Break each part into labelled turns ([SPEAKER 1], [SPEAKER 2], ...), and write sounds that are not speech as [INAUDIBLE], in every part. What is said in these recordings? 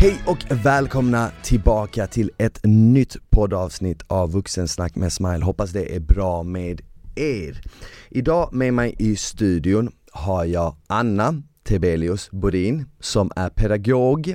[SPEAKER 1] Hej och välkomna tillbaka till ett nytt poddavsnitt av Vuxensnack med Smile. Hoppas det är bra med er. Idag med mig i studion har jag Anna Tebelius Bodin som är pedagog,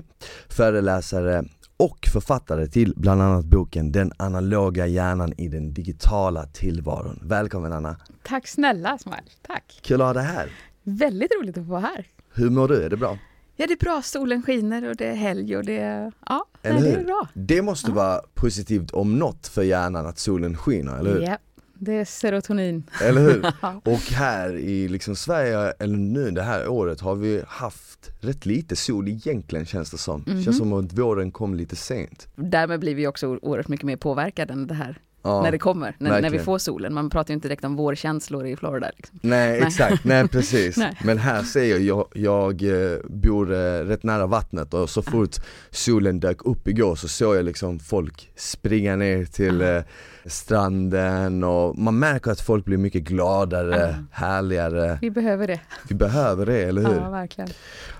[SPEAKER 1] föreläsare och författare till bland annat boken Den analoga hjärnan i den digitala tillvaron. Välkommen Anna!
[SPEAKER 2] Tack snälla Smile, tack!
[SPEAKER 1] Kul att ha dig här!
[SPEAKER 2] Väldigt roligt att få vara här!
[SPEAKER 1] Hur mår du? Är det bra?
[SPEAKER 2] Ja det är bra, solen skiner och det är helg och det är, ja, nej, det är bra.
[SPEAKER 1] Det måste vara positivt om något för hjärnan att solen skiner, eller hur?
[SPEAKER 2] Ja, det är serotonin.
[SPEAKER 1] Eller hur? [LAUGHS]
[SPEAKER 2] Ja.
[SPEAKER 1] Och här i liksom Sverige, eller nu det här året, har vi haft rätt lite sol egentligen känns det som.
[SPEAKER 2] Mhm.
[SPEAKER 1] Känns som att våren kom lite sent.
[SPEAKER 2] Därmed blir vi också oerhört mycket mer påverkade än det här
[SPEAKER 1] Ja.
[SPEAKER 2] när det kommer, när, när vi får solen. Man pratar ju inte direkt om vårkänslor i Florida. Liksom.
[SPEAKER 1] Nej exakt, nej [LAUGHS] precis.
[SPEAKER 2] Nej.
[SPEAKER 1] Men här ser jag, jag, jag eh, bor eh, rätt nära vattnet och så fort solen dök upp igår så såg jag liksom folk springa ner till eh, stranden och man märker att folk blir mycket gladare,
[SPEAKER 2] Ja.
[SPEAKER 1] härligare.
[SPEAKER 2] Vi behöver det.
[SPEAKER 1] Vi behöver det, eller hur?
[SPEAKER 2] Ja, verkligen.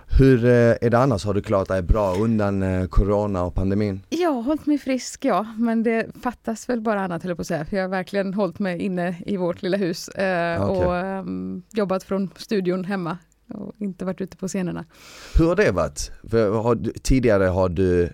[SPEAKER 1] Hur eh, är det annars? Har du klarat dig bra undan eh, corona och pandemin?
[SPEAKER 2] Jag har hållit mig frisk, ja, men det fattas väl bara annat, höll jag på att säga. För jag har verkligen hållit mig inne i vårt lilla hus eh,
[SPEAKER 1] Okej.
[SPEAKER 2] och ehm, jobbat från studion hemma och inte varit ute på scenerna.
[SPEAKER 1] Hur har det varit? Har, du- tidigare har du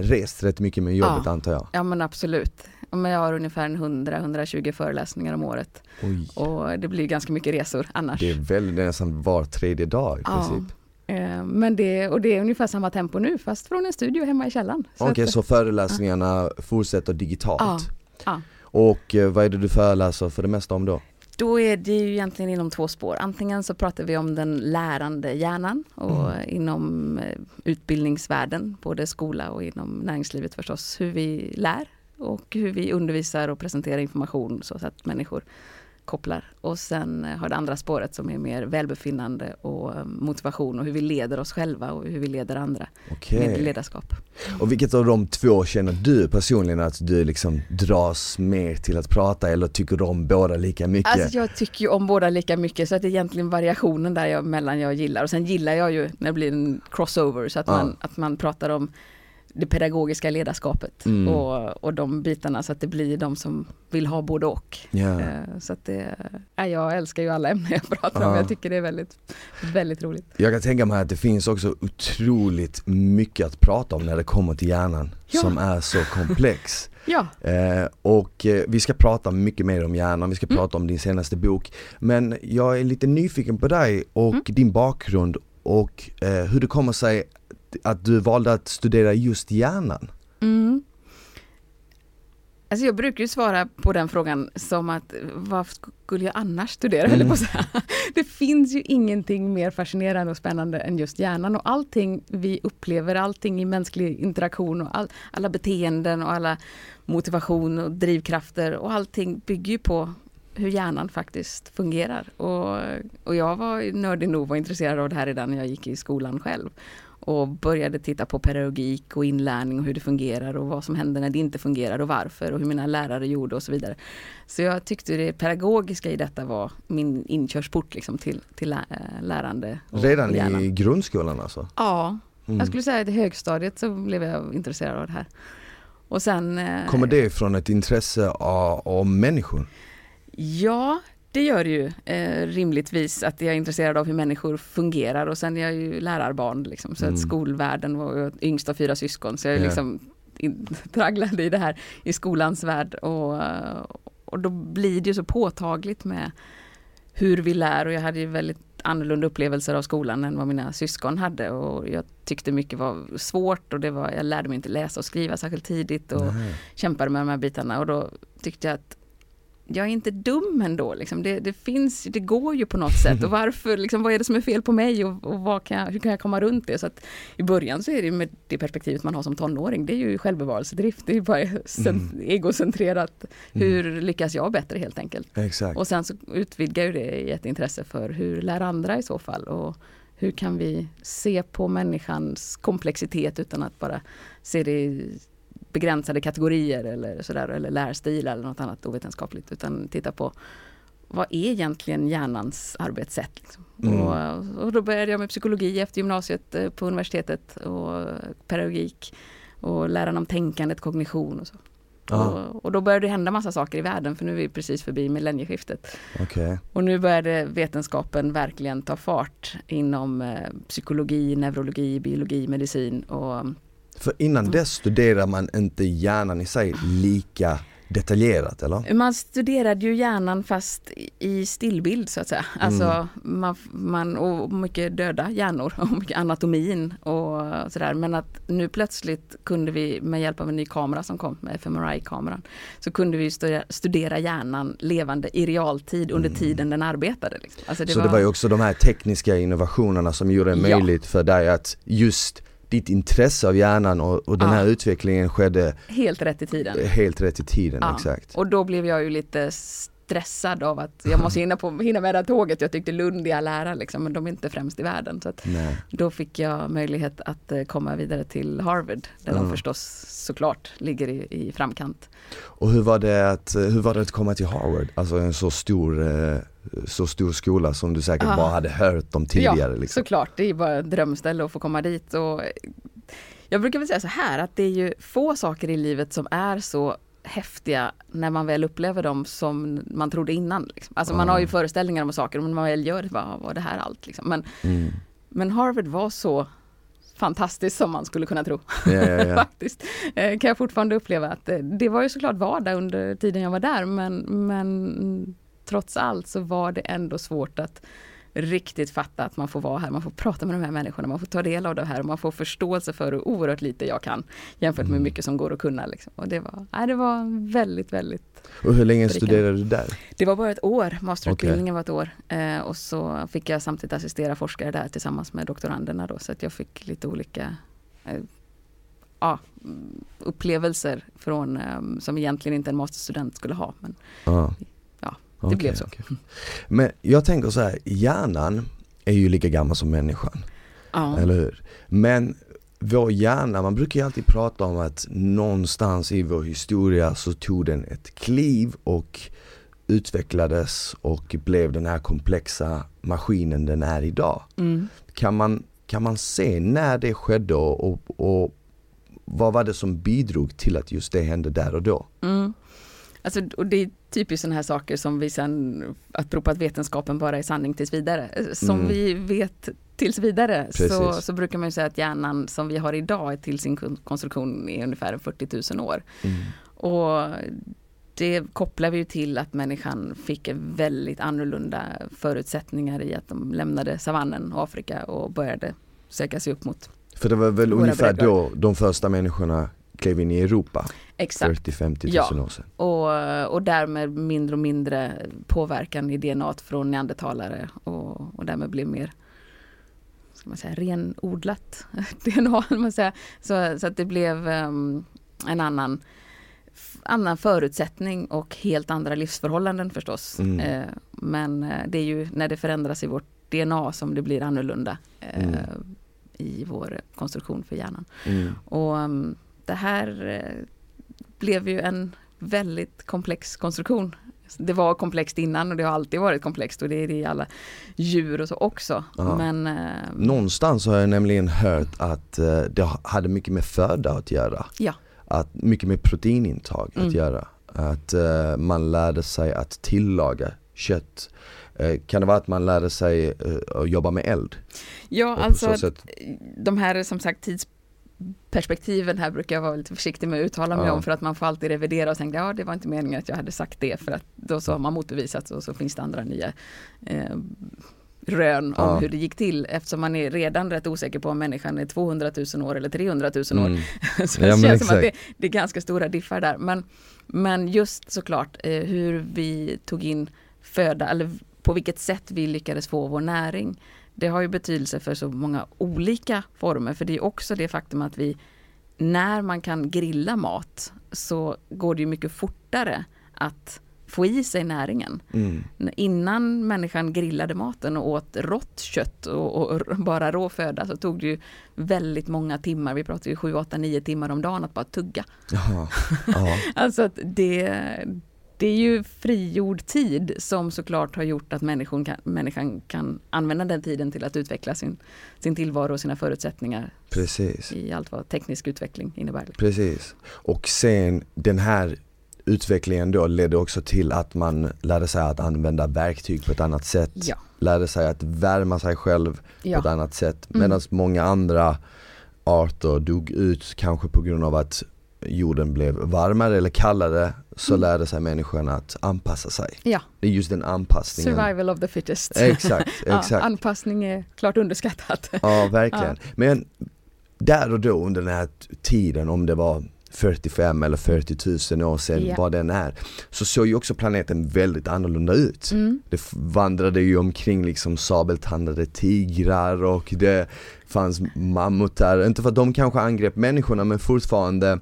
[SPEAKER 1] rest rätt mycket med jobbet
[SPEAKER 2] Ja.
[SPEAKER 1] antar jag?
[SPEAKER 2] Ja men absolut. Men jag har ungefär en 100-120 föreläsningar om året
[SPEAKER 1] Oj.
[SPEAKER 2] och det blir ganska mycket resor annars.
[SPEAKER 1] Det är väl nästan var tredje dag i
[SPEAKER 2] Ja.
[SPEAKER 1] princip.
[SPEAKER 2] Eh, Men det, och det är ungefär samma tempo nu fast från en studio hemma i källaren.
[SPEAKER 1] Okej,
[SPEAKER 2] att-
[SPEAKER 1] så föreläsningarna fortsätter digitalt?
[SPEAKER 2] Ja. Ja.
[SPEAKER 1] Och eh, vad är det du föreläser för det mesta om då?
[SPEAKER 2] Då är det ju egentligen inom två spår. Antingen så pratar vi om den lärande hjärnan och
[SPEAKER 1] Mm.
[SPEAKER 2] inom eh, utbildningsvärlden, både skola och inom näringslivet förstås, hur vi lär och hur vi undervisar och presenterar information så att människor kopplar. Och sen eh, har det andra spåret som är mer välbefinnande och eh, motivation och hur vi leder oss själva och hur vi leder andra
[SPEAKER 1] Okej.
[SPEAKER 2] med ledarskap.
[SPEAKER 1] Och vilket av de två känner du personligen att du liksom dras mer till att prata eller tycker du om båda lika mycket?
[SPEAKER 2] Alltså jag tycker ju om båda lika mycket så att det är egentligen variationen där jag, mellan jag gillar och sen gillar jag ju när det blir en crossover så att, man, att man pratar om det pedagogiska ledarskapet
[SPEAKER 1] Mm.
[SPEAKER 2] och, och de bitarna så att det blir de som vill ha både och. Eh, Så att det, ja, jag älskar ju alla ämnen jag pratar om,
[SPEAKER 1] Ja.
[SPEAKER 2] jag tycker det är väldigt, väldigt roligt.
[SPEAKER 1] Jag kan tänka mig att det finns också otroligt mycket att prata om när det kommer till hjärnan
[SPEAKER 2] Ja.
[SPEAKER 1] som är så komplex. [LAUGHS]
[SPEAKER 2] Ja,
[SPEAKER 1] Eh, och eh, vi ska prata mycket mer om hjärnan, vi ska
[SPEAKER 2] Mm.
[SPEAKER 1] prata om din senaste bok. Men jag är lite nyfiken på dig och
[SPEAKER 2] Mm.
[SPEAKER 1] din bakgrund och eh, hur det kommer sig att du valde att studera just hjärnan.
[SPEAKER 2] Mm. Alltså jag brukar ju svara på den frågan som att vad skulle jag annars studera, jag på. [LAUGHS] Det finns ju ingenting mer fascinerande och spännande än just hjärnan och allting vi upplever, allting i mänsklig interaktion och all, alla beteenden och alla motivation och drivkrafter och allting bygger ju på hur hjärnan faktiskt fungerar. Och, och jag var nördig nog var intresserad av det här redan när jag gick i skolan själv och började titta på pedagogik och inlärning och hur det fungerar och vad som händer när det inte fungerar och varför och hur mina lärare gjorde och så vidare. Så jag tyckte det pedagogiska i detta var min inkörsport liksom till, till äh, lärande.
[SPEAKER 1] Redan
[SPEAKER 2] hjärnan.
[SPEAKER 1] i grundskolan alltså?
[SPEAKER 2] Ja,
[SPEAKER 1] Mm.
[SPEAKER 2] jag skulle säga att i högstadiet så blev jag intresserad av det här. Och sen... eh,
[SPEAKER 1] Kommer det från ett intresse av, av människor?
[SPEAKER 2] Ja, det gör det ju eh, rimligtvis att jag är intresserad av hur människor fungerar och sen är jag ju lärarbarn liksom, så
[SPEAKER 1] Mm.
[SPEAKER 2] att skolvärlden var yngst av fyra syskon så jag är
[SPEAKER 1] Ja.
[SPEAKER 2] liksom in, [LAUGHS] tragglade i det här i skolans värld och, och då blir det ju så påtagligt med hur vi lär och jag hade ju väldigt annorlunda upplevelser av skolan än vad mina syskon hade och jag tyckte mycket var svårt och det var, jag lärde mig inte läsa och skriva särskilt tidigt och
[SPEAKER 1] Nej.
[SPEAKER 2] kämpade med de här bitarna och då tyckte jag att jag är inte dum ändå, liksom. det, det finns, det går ju på något sätt [LAUGHS] och varför, liksom, vad är det som är fel på mig och, och kan jag, hur kan jag komma runt det? Så att I början så är det med det perspektivet man har som tonåring, det är ju självbevarelsedrift, det är bara
[SPEAKER 1] Mm.
[SPEAKER 2] egocentrerat, hur lyckas jag bättre helt enkelt?
[SPEAKER 1] Exakt.
[SPEAKER 2] Och sen så utvidgar ju det i ett intresse för hur lär andra i så fall och hur kan vi se på människans komplexitet utan att bara se det i begränsade kategorier eller sådär eller lärstil eller något annat ovetenskapligt utan titta på vad är egentligen hjärnans arbetssätt? Liksom?
[SPEAKER 1] Mm.
[SPEAKER 2] Och, och då började jag med psykologi efter gymnasiet eh, på universitetet och pedagogik och läran om tänkandet, kognition och så.
[SPEAKER 1] Ja.
[SPEAKER 2] Och, och då började det hända massa saker i världen för nu är vi precis förbi millennieskiftet.
[SPEAKER 1] Okej.
[SPEAKER 2] Och nu började vetenskapen verkligen ta fart inom eh, psykologi, neurologi, biologi, medicin och
[SPEAKER 1] För innan
[SPEAKER 2] Mm.
[SPEAKER 1] dess studerar man inte hjärnan i sig lika detaljerat eller?
[SPEAKER 2] man studerade ju hjärnan fast i- stillbild så att säga. Alltså man, man, och mycket döda hjärnor och mycket anatomin och sådär. Men att nu plötsligt kunde vi med hjälp av en ny kamera som kom med fMRI-kameran så kunde vi studera, hjärnan levande i realtid under tiden den arbetade. Liksom. Alltså
[SPEAKER 1] Så det var ju också de här tekniska innovationerna som gjorde det
[SPEAKER 2] Ja.
[SPEAKER 1] möjligt för dig att just ditt intresse av hjärnan och, och den
[SPEAKER 2] Ja.
[SPEAKER 1] här utvecklingen skedde
[SPEAKER 2] helt rätt i tiden.
[SPEAKER 1] helt rätt i tiden,
[SPEAKER 2] Ja.
[SPEAKER 1] exakt.
[SPEAKER 2] Och då blev jag ju lite stressad av att jag måste hinna, på, hinna med det här tåget. Jag tyckte Lund är all ära liksom, men de är inte främst i världen. Så då fick jag möjlighet att eh, komma vidare till Harvard, där
[SPEAKER 1] Mm.
[SPEAKER 2] de förstås såklart ligger i, i framkant.
[SPEAKER 1] Och hur var, det att, hur var det att komma till Harvard? Alltså en så stor, eh, så stor skola som du säkert
[SPEAKER 2] Ah.
[SPEAKER 1] bara hade hört om tidigare
[SPEAKER 2] ja,
[SPEAKER 1] liksom.
[SPEAKER 2] såklart. Det är bara ett drömställe att få komma dit. Och jag brukar väl säga så här att det är ju få saker i livet som är så häftiga när man väl upplever dem som man trodde innan. Liksom. Alltså man
[SPEAKER 1] Ah.
[SPEAKER 2] har ju föreställningar om saker, men man väl gör det, bara, var det här allt? Liksom. Men,
[SPEAKER 1] Mm.
[SPEAKER 2] men Harvard var så fantastiskt som man skulle kunna tro.
[SPEAKER 1] Ja, ja, ja. [LAUGHS]
[SPEAKER 2] Faktiskt. Eh, kan jag fortfarande uppleva att eh, det var ju såklart vardag under tiden jag var där, men, men trots allt så var det ändå svårt att riktigt fatta att man får vara här, man får prata med de här människorna, man får ta del av det här och man får förståelse för hur oerhört lite jag kan jämfört med
[SPEAKER 1] Mm.
[SPEAKER 2] mycket som går att kunna. Liksom. Och det var, nej, det var väldigt, väldigt
[SPEAKER 1] Och hur länge
[SPEAKER 2] Berikande.
[SPEAKER 1] studerade du där?
[SPEAKER 2] det var bara ett år, masterutbildningen var ett år. Eh, och så fick jag samtidigt assistera forskare där tillsammans med doktoranderna då, så att jag fick lite olika eh, ja, mm, upplevelser från, eh, som egentligen inte en masterstudent skulle ha. Men
[SPEAKER 1] Ja.
[SPEAKER 2] Det
[SPEAKER 1] Okej,
[SPEAKER 2] blev så.
[SPEAKER 1] okej. Men jag tänker så här, hjärnan är ju lika gammal som människan,
[SPEAKER 2] ja,
[SPEAKER 1] eller hur? Men vår hjärna, man brukar ju alltid prata om att någonstans i vår historia så tog den ett kliv och utvecklades och blev den här komplexa maskinen den är idag.
[SPEAKER 2] mm.
[SPEAKER 1] Kan man, kan man se när det skedde och, och, vad var det som bidrog till att just det hände där och då?
[SPEAKER 2] Mm. Alltså, och det typiskt sådana här saker som vi sen, att tro på att vetenskapen bara är sanning tills vidare. Eh, Som
[SPEAKER 1] Mm.
[SPEAKER 2] vi vet tills vidare så,
[SPEAKER 1] Precis.
[SPEAKER 2] så brukar man ju säga att hjärnan som vi har idag till sin kon- konstruktion är ungefär 40 000 år.
[SPEAKER 1] Mm.
[SPEAKER 2] Och det kopplar vi ju till att människan fick väldigt annorlunda förutsättningar i att de lämnade savannen och Afrika och började söka sig upp mot.
[SPEAKER 1] För det var väl ungefär då de första människorna klev in i Europa,
[SPEAKER 2] Exakt.
[SPEAKER 1] 40-50 000
[SPEAKER 2] Ja.
[SPEAKER 1] år sedan.
[SPEAKER 2] Och, och därmed mindre och mindre påverkan i DNA från neandertalare och, och därmed blev mer ska man säga, renodlat [LAUGHS] DNA. Man säga. Så, så att det blev ehm, en annan, annan förutsättning och helt andra livsförhållanden förstås.
[SPEAKER 1] Mm.
[SPEAKER 2] Eh, men eh, det är ju när det förändras i vårt DNA som det blir annorlunda eh,
[SPEAKER 1] Mm.
[SPEAKER 2] i vår konstruktion för hjärnan.
[SPEAKER 1] Mm.
[SPEAKER 2] Och um, det här eh, blev ju en väldigt komplex konstruktion. Det var komplext innan och det har alltid varit komplext och det är det i alla djur och så också. Men eh,
[SPEAKER 1] Någonstans har jag nämligen hört att eh, det hade mycket med föda att göra.
[SPEAKER 2] Ja.
[SPEAKER 1] Att, mycket med proteinintag
[SPEAKER 2] Mm.
[SPEAKER 1] att göra. Att eh, man lärde sig att tillaga kött. Eh, kan det vara att man lärde sig eh, att jobba med eld?
[SPEAKER 2] ja,
[SPEAKER 1] Och
[SPEAKER 2] alltså de här som sagt tidsperspektiven här brukar jag vara lite försiktig med att uttala mig
[SPEAKER 1] Ja.
[SPEAKER 2] om för att man får alltid revidera och tänka ja det var inte meningen att jag hade sagt det för att då så har man motbevisat och så finns det andra nya eh, rön om
[SPEAKER 1] Ja.
[SPEAKER 2] hur det gick till eftersom man är redan rätt osäker på om människan är 200 000 år eller 300 000 år.
[SPEAKER 1] Mm. [LAUGHS]
[SPEAKER 2] Så
[SPEAKER 1] Ja,
[SPEAKER 2] det
[SPEAKER 1] men
[SPEAKER 2] känns som att det, det är ganska stora diffar där. Men, men just såklart eh, hur vi tog in föda eller på vilket sätt vi lyckades få vår näring. Det har ju betydelse för så många olika former för det är också det faktum att vi när man kan grilla mat så går det ju mycket fortare att få i sig näringen.
[SPEAKER 1] Mm.
[SPEAKER 2] Innan människan grillade maten och åt rått kött och, och bara rå föda så tog det ju väldigt många timmar, vi pratar ju 7, 8, 9 timmar om dagen att bara tugga.
[SPEAKER 1] Jaha. Ja. [LAUGHS]
[SPEAKER 2] Alltså att det, det är ju frigjord tid som såklart har gjort att människan kan, människan kan använda den tiden till att utveckla sin, sin tillvaro och sina förutsättningar
[SPEAKER 1] Precis.
[SPEAKER 2] i allt vad teknisk utveckling innebär.
[SPEAKER 1] Precis. Och sen den här utvecklingen då ledde också till att man lärde sig att använda verktyg på ett annat sätt.
[SPEAKER 2] Ja.
[SPEAKER 1] Lärde sig att värma sig själv på ett
[SPEAKER 2] Ja,
[SPEAKER 1] annat sätt.
[SPEAKER 2] Mm.
[SPEAKER 1] Medan många andra arter dog ut kanske på grund av att jorden blev varmare eller kallare så
[SPEAKER 2] Mm.
[SPEAKER 1] lärde sig människan att anpassa sig.
[SPEAKER 2] ja.
[SPEAKER 1] Det är just den anpassningen.
[SPEAKER 2] survival of the fittest.
[SPEAKER 1] Exakt, [LAUGHS]
[SPEAKER 2] Ja,
[SPEAKER 1] exakt.
[SPEAKER 2] anpassning är klart underskattat. [LAUGHS]
[SPEAKER 1] Ja, verkligen. Men där och då under den här tiden, om det var 45 eller 40 000 år sedan,
[SPEAKER 2] Ja.
[SPEAKER 1] vad den är, så såg ju också planeten väldigt annorlunda ut.
[SPEAKER 2] Mm.
[SPEAKER 1] Det vandrade ju omkring liksom sabeltandade tigrar och det fanns mammutar, inte för att de kanske angrep människorna men fortfarande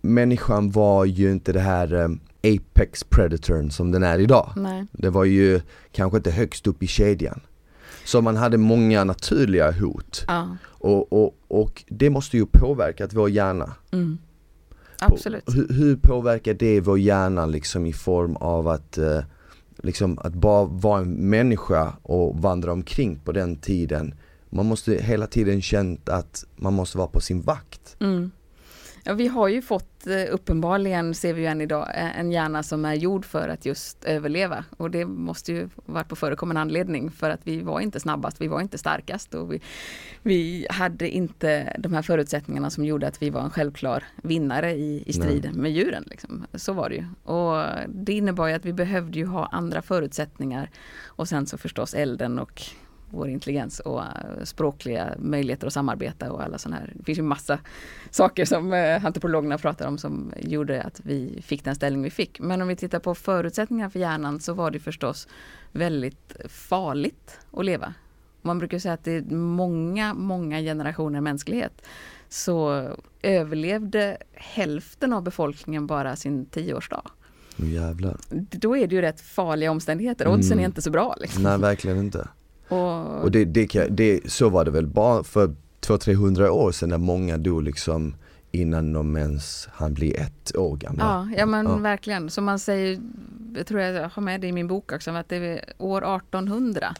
[SPEAKER 1] Människan var ju inte det här eh, apex predatorn som den är idag.
[SPEAKER 2] Nej.
[SPEAKER 1] Det var ju kanske inte högst upp i kedjan. Så man hade många naturliga hot
[SPEAKER 2] Ja.
[SPEAKER 1] och, och, och det måste ju påverkat vår hjärna.
[SPEAKER 2] Mm.
[SPEAKER 1] På-
[SPEAKER 2] Absolut.
[SPEAKER 1] Hur, hur påverkar det vår hjärna liksom i form av att eh, liksom att bara vara en människa och vandra omkring på den tiden. Man måste hela tiden känt att man måste vara på sin vakt.
[SPEAKER 2] Mm. Ja, vi har ju fått eh, uppenbarligen, ser vi ju än idag, eh, en hjärna som är gjord för att just överleva. Och det måste ju varit på förekommande anledning för att vi var inte snabbast, vi var inte starkast och vi, vi hade inte de här förutsättningarna som gjorde att vi var en självklar vinnare i, i strid med djuren. Liksom. Så var det ju. Och det innebar ju att vi behövde ju ha andra förutsättningar och sen så förstås elden och vår intelligens och eh, språkliga möjligheter att samarbeta och alla sådana här. Det finns ju massa saker som eh, antropologerna pratar om som gjorde att vi fick den ställning vi fick. Men om vi tittar på förutsättningarna för hjärnan så var det förstås väldigt farligt att leva. Man brukar säga att det är många, många generationer mänsklighet så överlevde hälften av befolkningen bara sin tioårsdag.
[SPEAKER 1] Jävlar.
[SPEAKER 2] Då är det ju rätt farliga omständigheter. Oddsen
[SPEAKER 1] Mm.
[SPEAKER 2] är inte så bra. Liksom.
[SPEAKER 1] Nej verkligen inte.
[SPEAKER 2] Och,
[SPEAKER 1] Och det, det, det, så var det väl bara för 200-300 år sedan när många dog liksom innan de ens hann bli ett år gamla.
[SPEAKER 2] Ja, ja men
[SPEAKER 1] Ja.
[SPEAKER 2] verkligen. Som man säger, jag tror jag har med det i min bok också, att det är år 1800,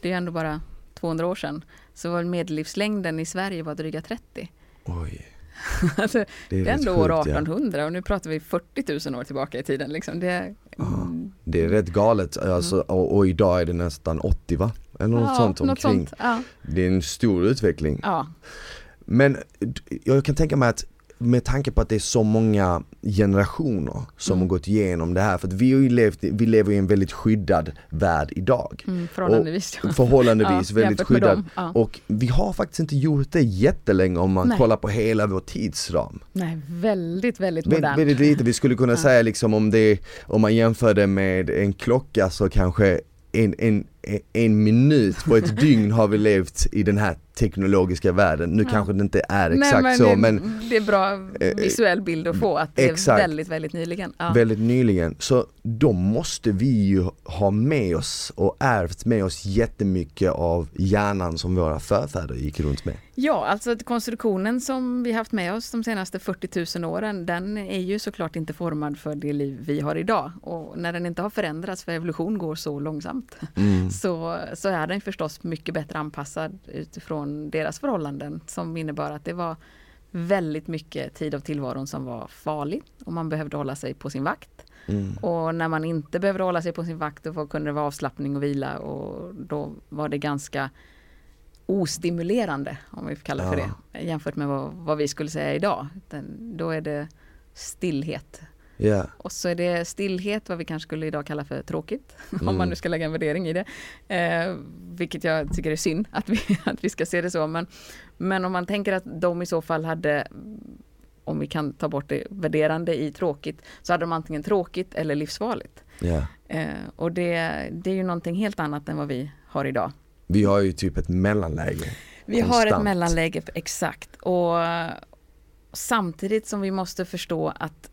[SPEAKER 2] det är ändå bara 200 år sedan, så var medellivslängden i Sverige var dryga 30.
[SPEAKER 1] Oj, [LAUGHS]
[SPEAKER 2] alltså,
[SPEAKER 1] det är,
[SPEAKER 2] det är ändå år
[SPEAKER 1] sjukt, ja.
[SPEAKER 2] 1800 och nu pratar vi 40 000 år tillbaka i tiden. Liksom. Det,
[SPEAKER 1] Ja. Det är rätt galet alltså, och, och idag är det nästan 80 va? Eller något
[SPEAKER 2] ja,
[SPEAKER 1] sånt
[SPEAKER 2] något
[SPEAKER 1] omkring.
[SPEAKER 2] sånt. Ja,
[SPEAKER 1] Det är en stor utveckling.
[SPEAKER 2] ja.
[SPEAKER 1] Men jag kan tänka mig att med tanke på att det är så många generationer som
[SPEAKER 2] Mm.
[SPEAKER 1] har gått igenom det här, för att vi, har ju levt, vi lever i en väldigt skyddad värld idag.
[SPEAKER 2] Mm, [LAUGHS] förhållandevis. ja.
[SPEAKER 1] Förhållandevis väldigt
[SPEAKER 2] jämfört med
[SPEAKER 1] skyddad.
[SPEAKER 2] Ja.
[SPEAKER 1] Och vi har faktiskt inte gjort det jättelänge om man
[SPEAKER 2] Nej.
[SPEAKER 1] kollar på hela vår tidsram.
[SPEAKER 2] Nej, väldigt, väldigt
[SPEAKER 1] Vä-
[SPEAKER 2] modernt.
[SPEAKER 1] Väldigt lite, vi skulle kunna
[SPEAKER 2] Ja.
[SPEAKER 1] säga liksom om det, om man jämför det med en klocka så kanske en, en, en- en minut på ett [LAUGHS] dygn har vi levt i den här teknologiska världen. Nu
[SPEAKER 2] Ja.
[SPEAKER 1] kanske det inte är
[SPEAKER 2] Nej,
[SPEAKER 1] exakt
[SPEAKER 2] men
[SPEAKER 1] så
[SPEAKER 2] det,
[SPEAKER 1] men
[SPEAKER 2] det är bra
[SPEAKER 1] eh,
[SPEAKER 2] visuell bild att få att det är väldigt, väldigt nyligen. Ja.
[SPEAKER 1] väldigt nyligen. Så då måste vi ju ha med oss och ärvt med oss jättemycket av hjärnan som våra förfäder gick runt med.
[SPEAKER 2] Ja, alltså att konstruktionen som vi haft med oss de senaste 40 000 åren, den är ju såklart inte formad för det liv vi har idag. Och när den inte har förändrats, för evolution går så långsamt,
[SPEAKER 1] Mm.
[SPEAKER 2] Så, så är den förstås mycket bättre anpassad utifrån deras förhållanden som innebar att det var väldigt mycket tid av tillvaron som var farlig och man behövde hålla sig på sin vakt.
[SPEAKER 1] Mm.
[SPEAKER 2] Och när man inte behövde hålla sig på sin vakt då kunde det vara avslappning och vila och då var det ganska ostimulerande, om vi får kalla det för
[SPEAKER 1] Ja.
[SPEAKER 2] det, jämfört med vad, vad vi skulle säga idag. Den, då är det stillhet
[SPEAKER 1] Ja.
[SPEAKER 2] Och så är det stillhet, vad vi kanske skulle idag kalla för tråkigt, [LAUGHS] om
[SPEAKER 1] Mm.
[SPEAKER 2] man nu ska lägga en värdering i det. Eh, vilket jag tycker är synd att vi, [LAUGHS] att vi ska se det så. Men, men om man tänker att de i så fall hade, om vi kan ta bort det värderande i tråkigt, så hade de antingen tråkigt eller livsfarligt.
[SPEAKER 1] Ja.
[SPEAKER 2] Eh, och det, det är ju någonting helt annat än vad vi har idag.
[SPEAKER 1] Vi har ju typ ett mellanläge.
[SPEAKER 2] Vi har ett
[SPEAKER 1] Konstant.
[SPEAKER 2] mellanläge, exakt. Och samtidigt som vi måste förstå att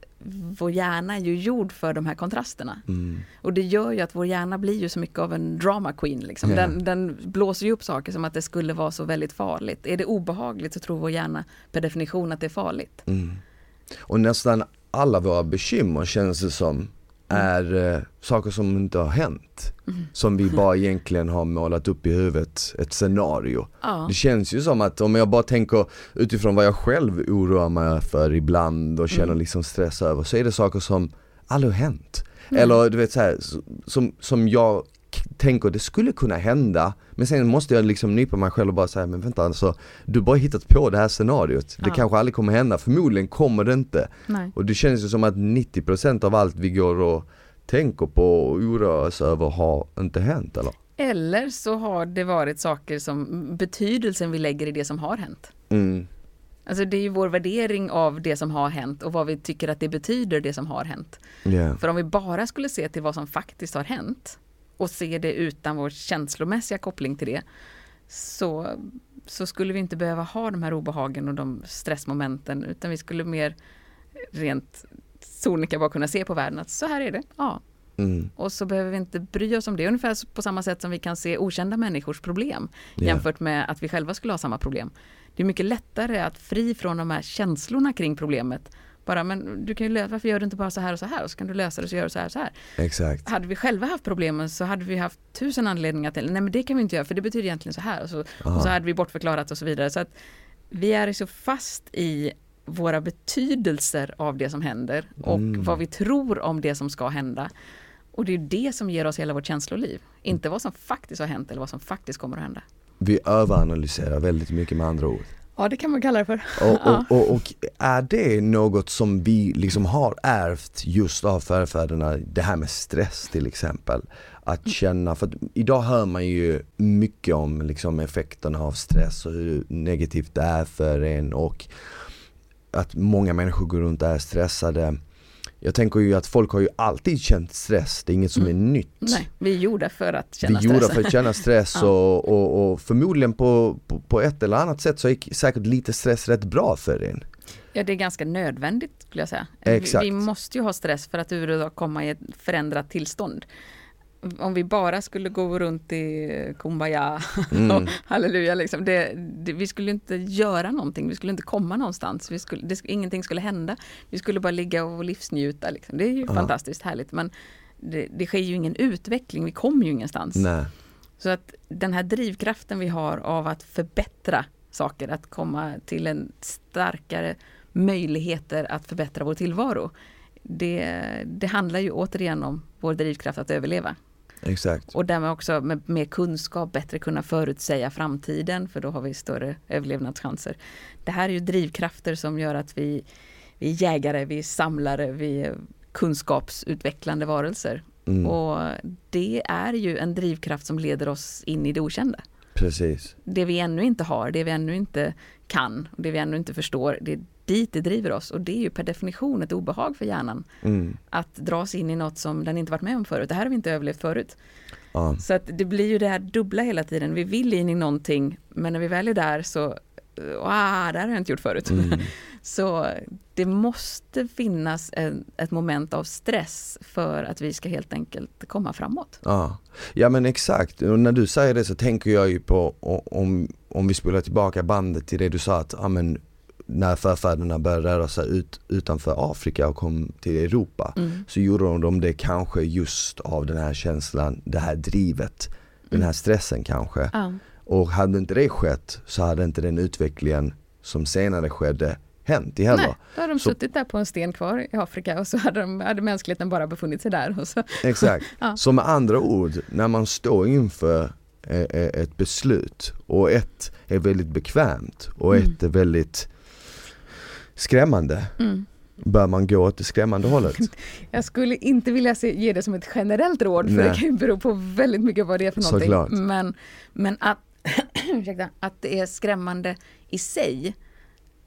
[SPEAKER 2] vår hjärna är ju gjord för de här kontrasterna.
[SPEAKER 1] Mm.
[SPEAKER 2] Och det gör ju att vår hjärna blir ju så mycket av en drama queen. Liksom.
[SPEAKER 1] Ja.
[SPEAKER 2] Den, den blåser ju upp saker som att det skulle vara så väldigt farligt. Är det obehagligt så tror vår hjärna per definition att det är farligt.
[SPEAKER 1] Mm. Och nästan alla våra bekymmer känns det som är eh, saker som inte har hänt.
[SPEAKER 2] Mm.
[SPEAKER 1] Som vi bara egentligen har målat upp i huvudet, ett scenario.
[SPEAKER 2] Ja.
[SPEAKER 1] Det känns ju som att om jag bara tänker utifrån vad jag själv oroar mig för ibland och känner
[SPEAKER 2] Mm.
[SPEAKER 1] liksom stress över så är det saker som aldrig har hänt.
[SPEAKER 2] Mm.
[SPEAKER 1] Eller du vet så här, s- som, som jag tänker det skulle kunna hända men sen måste jag liksom nypa mig själv och bara säga men vänta alltså Du har bara hittat på det här scenariot, det
[SPEAKER 2] Ja.
[SPEAKER 1] kanske aldrig kommer hända, förmodligen kommer det inte
[SPEAKER 2] Nej.
[SPEAKER 1] Och det känns ju som att 90% av allt vi går och tänker på och oroar oss över har inte hänt eller?
[SPEAKER 2] Eller så har det varit saker som betydelsen vi lägger i det som har hänt.
[SPEAKER 1] Mm,
[SPEAKER 2] Alltså det är ju vår värdering av det som har hänt och vad vi tycker att det betyder det som har hänt.
[SPEAKER 1] yeah.
[SPEAKER 2] För om vi bara skulle se till vad som faktiskt har hänt och se det utan vår känslomässiga koppling till det så, så skulle vi inte behöva ha de här obehagen och de stressmomenten utan vi skulle mer rent sonika bara kunna se på världen att så här är det. Ja.
[SPEAKER 1] mm,
[SPEAKER 2] Och så behöver vi inte bry oss om det. Ungefär på samma sätt som vi kan se okända människors problem
[SPEAKER 1] Ja.
[SPEAKER 2] jämfört med att vi själva skulle ha samma problem. Det är mycket lättare att fri från de här känslorna kring problemet. Bara, men du kan ju lösa, varför gör du inte bara så här och så här och så kan du lösa det så gör du så här och så här.
[SPEAKER 1] exakt.
[SPEAKER 2] Hade vi själva haft problemen så hade vi haft tusen anledningar till, nej men det kan vi inte göra för det betyder egentligen så här och så, och så hade vi bortförklarat och så vidare. Så att vi är så fast i våra betydelser av det som händer och
[SPEAKER 1] Mm.
[SPEAKER 2] vad vi tror om det som ska hända. Och det är det som ger oss hela vårt känsloliv. Inte vad som faktiskt har hänt eller vad som faktiskt kommer att hända.
[SPEAKER 1] Vi överanalyserar väldigt mycket med andra ord.
[SPEAKER 2] Ja, det kan man kalla det för.
[SPEAKER 1] Och, och, [LAUGHS] och, och är det något som vi liksom har ärvt just av förfäderna, det här med stress till exempel? Att känna, för att idag hör man ju mycket om liksom effekterna av stress och hur negativt det är för en och att många människor går runt och är stressade. Jag tänker ju att folk har ju alltid känt stress, det är inget som
[SPEAKER 2] Mm.
[SPEAKER 1] är nytt.
[SPEAKER 2] Nej, vi är gjorda för att
[SPEAKER 1] Vi
[SPEAKER 2] känna
[SPEAKER 1] är gjorda
[SPEAKER 2] stress.
[SPEAKER 1] för att känna stress [LAUGHS]
[SPEAKER 2] Ja.
[SPEAKER 1] och, och, och förmodligen på, på, på ett eller annat sätt så är säkert lite stress rätt bra för en.
[SPEAKER 2] Ja, det är ganska nödvändigt skulle jag säga.
[SPEAKER 1] Exakt.
[SPEAKER 2] Vi, vi måste ju ha stress för att överhuvudtaget komma i ett förändrat tillstånd. Om vi bara skulle gå runt i kumbaya [LAUGHS]
[SPEAKER 1] Mm.
[SPEAKER 2] halleluja, liksom, det, det, vi skulle inte göra någonting, vi skulle inte komma någonstans, vi skulle, det, ingenting skulle hända. Vi skulle bara ligga och livsnjuta, liksom. det är ju
[SPEAKER 1] Ja.
[SPEAKER 2] fantastiskt härligt men det, det sker ju ingen utveckling, vi kommer ju ingenstans.
[SPEAKER 1] Nej.
[SPEAKER 2] Så att den här drivkraften vi har av att förbättra saker, att komma till en starkare möjligheter att förbättra vår tillvaro. Det, det handlar ju återigen om vår drivkraft att överleva.
[SPEAKER 1] Exakt.
[SPEAKER 2] Och därmed också med mer kunskap bättre kunna förutsäga framtiden för då har vi större överlevnadschanser. Det här är ju drivkrafter som gör att vi, vi är jägare, vi är samlare, vi är kunskapsutvecklande varelser.
[SPEAKER 1] Mm.
[SPEAKER 2] Och det är ju en drivkraft som leder oss in i det okända.
[SPEAKER 1] Precis.
[SPEAKER 2] Det vi ännu inte har, det vi ännu inte kan, det vi ännu inte förstår, det är dit det driver oss. Och det är ju per definition ett obehag för hjärnan.
[SPEAKER 1] Mm.
[SPEAKER 2] Att dras in i något som den inte varit med om förut. Det här har vi inte överlevt förut.
[SPEAKER 1] Ja.
[SPEAKER 2] Så att det blir ju det här dubbla hela tiden. Vi vill in i någonting, men när vi väl är där så, ah, det här har jag inte gjort förut.
[SPEAKER 1] Mm. [LAUGHS]
[SPEAKER 2] Så det måste finnas en, ett moment av stress för att vi ska helt enkelt komma framåt.
[SPEAKER 1] Ja. ja men exakt, och när du säger det så tänker jag ju på om, om vi spolar tillbaka bandet till det du sa att men, när förfäderna började röra sig ut utanför Afrika och kom till Europa
[SPEAKER 2] Mm.
[SPEAKER 1] så gjorde de det kanske just av den här känslan, det här drivet, den
[SPEAKER 2] Mm.
[SPEAKER 1] här stressen kanske.
[SPEAKER 2] Ja.
[SPEAKER 1] Och hade inte det skett så hade inte den utvecklingen som senare skedde hänt i heller.
[SPEAKER 2] Nej, då hade de
[SPEAKER 1] Så-
[SPEAKER 2] suttit där på en sten kvar i Afrika och så hade, de, hade mänskligheten bara befunnit sig där. Och så.
[SPEAKER 1] Exakt. [LAUGHS]
[SPEAKER 2] Ja.
[SPEAKER 1] Så med andra ord, när man står inför eh, eh, ett beslut och ett är väldigt bekvämt och
[SPEAKER 2] Mm.
[SPEAKER 1] ett är väldigt skrämmande.
[SPEAKER 2] Mm.
[SPEAKER 1] Bör man gå åt det skrämmande hållet? [LAUGHS]
[SPEAKER 2] Jag skulle inte vilja se, ge det som ett generellt råd för
[SPEAKER 1] Nej.
[SPEAKER 2] det kan ju bero på väldigt mycket vad det är för någonting.
[SPEAKER 1] Såklart.
[SPEAKER 2] Men, men att, [CLEARS THROAT] att det är skrämmande i sig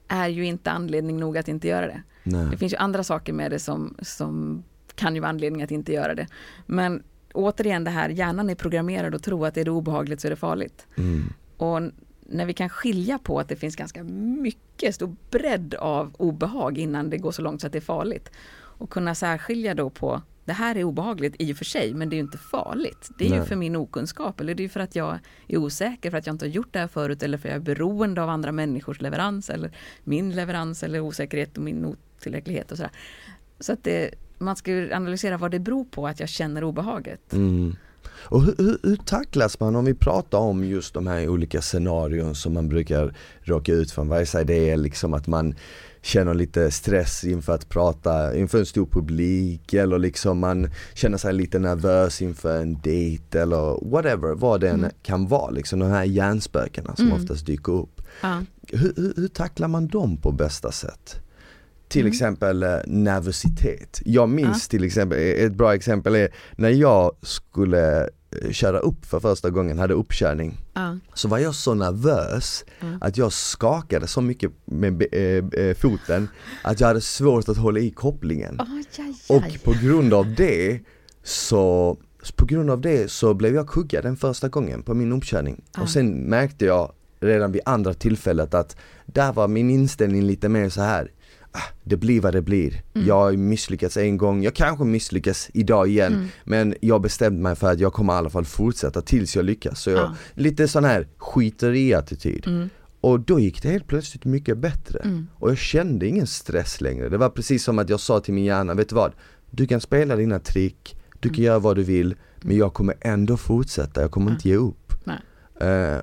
[SPEAKER 2] är ju inte anledning nog att inte göra det.
[SPEAKER 1] Nej.
[SPEAKER 2] Det finns ju andra saker med det som, som kan ju vara anledning att inte göra det. Men återigen det här, hjärnan är programmerad att tro att är det obehagligt så är det farligt.
[SPEAKER 1] Mm.
[SPEAKER 2] Och när vi kan skilja på att det finns ganska mycket stor bredd av obehag innan det går så långt så att det är farligt. Och kunna särskilja då på det här är obehagligt i och för sig men det är ju inte farligt. Det är ju
[SPEAKER 1] Nej.
[SPEAKER 2] för min okunskap eller det är ju för att jag är osäker för att jag inte har gjort det här förut eller för att jag är beroende av andra människors leverans eller min leverans eller osäkerhet och min otillräcklighet och sådär. Så att det, man ska ju analysera vad det beror på att jag känner obehaget.
[SPEAKER 1] Mm. Och hur, hur, hur tacklas man om vi pratar om just de här olika scenarion som man brukar råka ut för? Vare sig det är liksom att man känner lite stress inför att prata inför en stor publik eller liksom man känner sig lite nervös inför en dejt eller whatever, vad det
[SPEAKER 2] Mm.
[SPEAKER 1] kan vara liksom de här hjärnspökena som
[SPEAKER 2] Mm.
[SPEAKER 1] oftast dyker upp.
[SPEAKER 2] Ja.
[SPEAKER 1] Hur, hur tacklar man dem på bästa sätt? Till
[SPEAKER 2] Mm.
[SPEAKER 1] exempel eh, nervositet. Jag minns till exempel, ett bra exempel är när jag skulle eh, köra upp för första gången, hade uppkörning.
[SPEAKER 2] Ja.
[SPEAKER 1] Så var jag så nervös
[SPEAKER 2] Mm.
[SPEAKER 1] att jag skakade så mycket med eh, eh, foten att jag hade svårt att hålla i kopplingen.
[SPEAKER 2] Aj, aj, aj.
[SPEAKER 1] Och på grund av det så på grund av det så blev jag kuggad den första gången på min uppkörning.
[SPEAKER 2] Ja.
[SPEAKER 1] Och sen märkte jag redan vid andra tillfället att där var min inställning lite mer så här. Ah, det blir vad det blir.
[SPEAKER 2] Mm.
[SPEAKER 1] Jag har misslyckats en gång, jag kanske misslyckas idag igen
[SPEAKER 2] Mm.
[SPEAKER 1] men jag bestämde mig för att jag kommer i alla fall fortsätta tills jag lyckas. Så jag,
[SPEAKER 2] Ja.
[SPEAKER 1] lite sån här skiter i attityd.
[SPEAKER 2] Mm.
[SPEAKER 1] Och då gick det helt plötsligt mycket bättre.
[SPEAKER 2] Mm.
[SPEAKER 1] Och jag kände ingen stress längre. Det var precis som att jag sa till min hjärna, vet du vad? Du kan spela dina trick, du kan
[SPEAKER 2] Mm.
[SPEAKER 1] göra vad du vill, men jag kommer ändå fortsätta, jag kommer
[SPEAKER 2] Ja.
[SPEAKER 1] inte ge upp. Eh,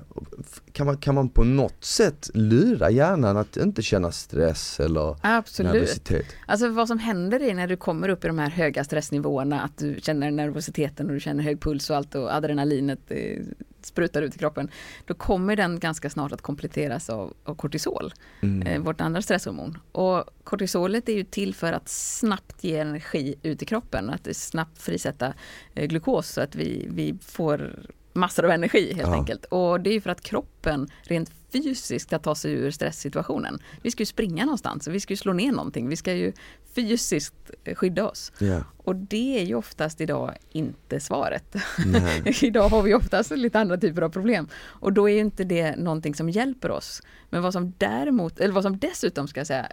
[SPEAKER 1] kan, man, kan man på något sätt lura hjärnan att inte känna stress eller
[SPEAKER 2] Absolut.
[SPEAKER 1] nervositet?
[SPEAKER 2] Alltså vad som händer är när du kommer upp i de här höga stressnivåerna, att du känner nervositeten och du känner hög puls och allt och adrenalinet eh, sprutar ut i kroppen. Då kommer den ganska snart att kompletteras av, av kortisol,
[SPEAKER 1] Mm.
[SPEAKER 2] eh, vårt andra stresshormon. Och kortisolet är ju till för att snabbt ge energi ut i kroppen, att snabbt frisätta eh, glukos så att vi, vi får massor av energi helt
[SPEAKER 1] Ja.
[SPEAKER 2] enkelt. Och det är för att kroppen rent fysiskt ska ta sig ur stresssituationen. Vi ska ju springa någonstans, vi ska ju slå ner någonting, vi ska ju fysiskt eh, skydda oss.
[SPEAKER 1] Ja,
[SPEAKER 2] Och det är ju oftast idag inte svaret. [LAUGHS] idag har vi oftast lite andra typer av problem. Och då är ju inte det någonting som hjälper oss. Men vad som däremot, eller vad som dessutom ska säga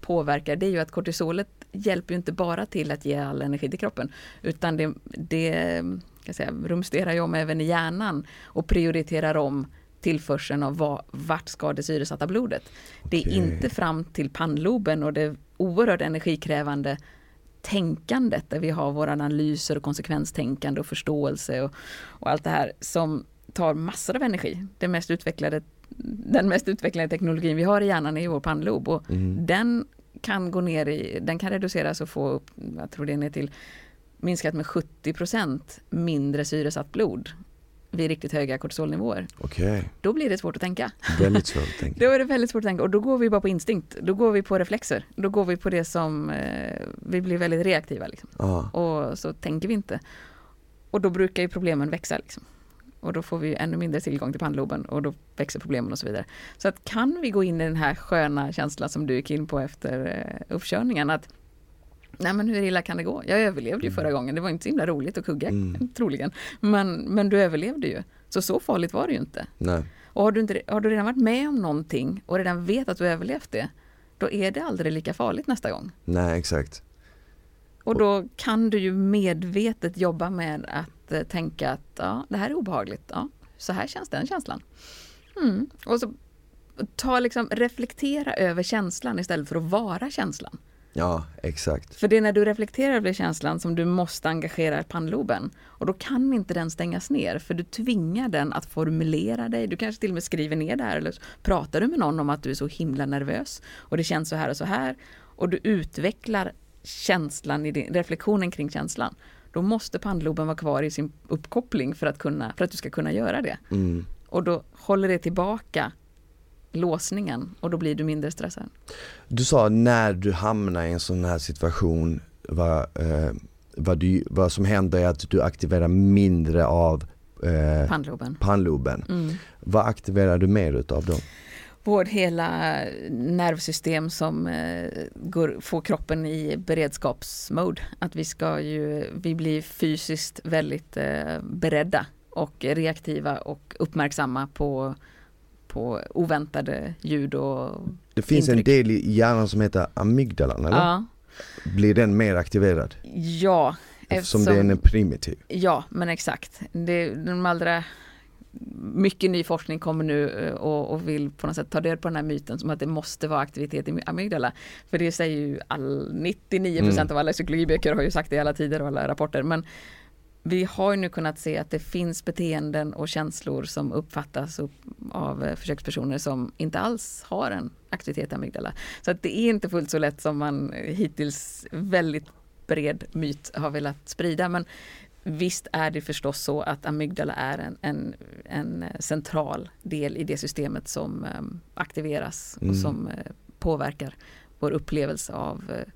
[SPEAKER 2] påverkar, det är ju att kortisolet hjälper inte bara till att ge all energi till kroppen, utan det, det ska säga, rumsterar ju om även i hjärnan och prioriterar om tillförseln av vad, vart ska det syresatta blodet. Det är
[SPEAKER 1] Okej.
[SPEAKER 2] inte fram till pannloben och det oerhört energikrävande tänkandet där vi har våra analyser och konsekvenstänkande och förståelse och, och allt det här som tar massor av energi. Det mest utvecklade, den mest utvecklade teknologin vi har i hjärnan är vår pannlob och
[SPEAKER 1] Mm.
[SPEAKER 2] den kan gå ner i, den kan reduceras och få upp, jag tror det är ner till minskat med 70% mindre syresatt blod vid riktigt höga kortisolnivåer.
[SPEAKER 1] Okej,
[SPEAKER 2] Då blir det svårt att tänka.
[SPEAKER 1] väldigt svårt att [LAUGHS] tänka.
[SPEAKER 2] Då är det väldigt svårt att tänka och då går vi bara på instinkt. Då går vi på reflexer. Då går vi på det som, eh, vi blir väldigt reaktiva liksom.
[SPEAKER 1] Ja,
[SPEAKER 2] Och så tänker vi inte. Och då brukar ju problemen växa liksom. Och då får vi ännu mindre tillgång till pannloben och då växer problemen och så vidare. Så att kan vi gå in i den här sköna känslan som du gick in på efter eh, uppkörningen att Nej men hur illa kan det gå? Jag överlevde ju förra gången, det var inte så himla roligt att kugga
[SPEAKER 1] Mm. [LAUGHS]
[SPEAKER 2] troligen. Men, men du överlevde ju. Så så farligt var det ju inte.
[SPEAKER 1] nej.
[SPEAKER 2] Och har du, inte, har du redan varit med om någonting och redan vet att du överlevt det, då är det aldrig lika farligt nästa gång.
[SPEAKER 1] Nej, exakt.
[SPEAKER 2] Och då kan du ju medvetet jobba med att eh, tänka att ja, det här är obehagligt. Ja, så här känns den känslan. Mm. Och så ta liksom, reflektera över känslan istället för att vara känslan.
[SPEAKER 1] Ja, exakt.
[SPEAKER 2] För det är när du reflekterar över känslan som du måste engagera pannloben. Och då kan inte den stängas ner för du tvingar den att formulera dig. Du kanske till och med skriver ner det här eller pratar du med någon om att du är så himla nervös och det känns så här och så här. Och du utvecklar känslan i din, reflektionen kring känslan. Då måste pannloben vara kvar i sin uppkoppling för att, kunna, för att du ska kunna göra det.
[SPEAKER 1] Mm.
[SPEAKER 2] Och då håller det tillbaka låsningen och då blir du mindre stressad.
[SPEAKER 1] Du sa när du hamnar i en sån här situation, vad, eh, vad, du, vad som händer är att du aktiverar mindre av eh,
[SPEAKER 2] Pannloben.
[SPEAKER 1] pannloben.
[SPEAKER 2] Mm.
[SPEAKER 1] Vad aktiverar du mer utav då?
[SPEAKER 2] Vårt hela nervsystem som eh, går, får kroppen i beredskapsmode. Att vi ska ju, vi blir fysiskt väldigt eh, beredda och reaktiva och uppmärksamma på, på oväntade ljud och
[SPEAKER 1] Det finns en
[SPEAKER 2] Intryck.
[SPEAKER 1] del i hjärnan som heter amygdalan eller?
[SPEAKER 2] ja,
[SPEAKER 1] Blir den mer aktiverad?
[SPEAKER 2] ja,
[SPEAKER 1] Eftersom
[SPEAKER 2] eftersom-
[SPEAKER 1] den är primitiv.
[SPEAKER 2] Ja, men exakt. Det, de allra, mycket ny forskning kommer nu eh, och, och vill på något sätt ta död på den här myten som att det måste vara aktivitet i amygdala. För det säger ju all, 99%
[SPEAKER 1] Mm.
[SPEAKER 2] av alla psykologiböcker har ju sagt det i alla tider och alla rapporter. Men vi har ju nu kunnat se att det finns beteenden och känslor som uppfattas upp av eh, försökspersoner som inte alls har en aktivitet amygdala. Så att det är inte fullt så lätt som man eh, hittills väldigt bred myt har velat sprida. Men visst är det förstås så att amygdala är en, en, en central del i det systemet som eh, aktiveras
[SPEAKER 1] Mm.
[SPEAKER 2] och som eh, påverkar vår upplevelse av eh,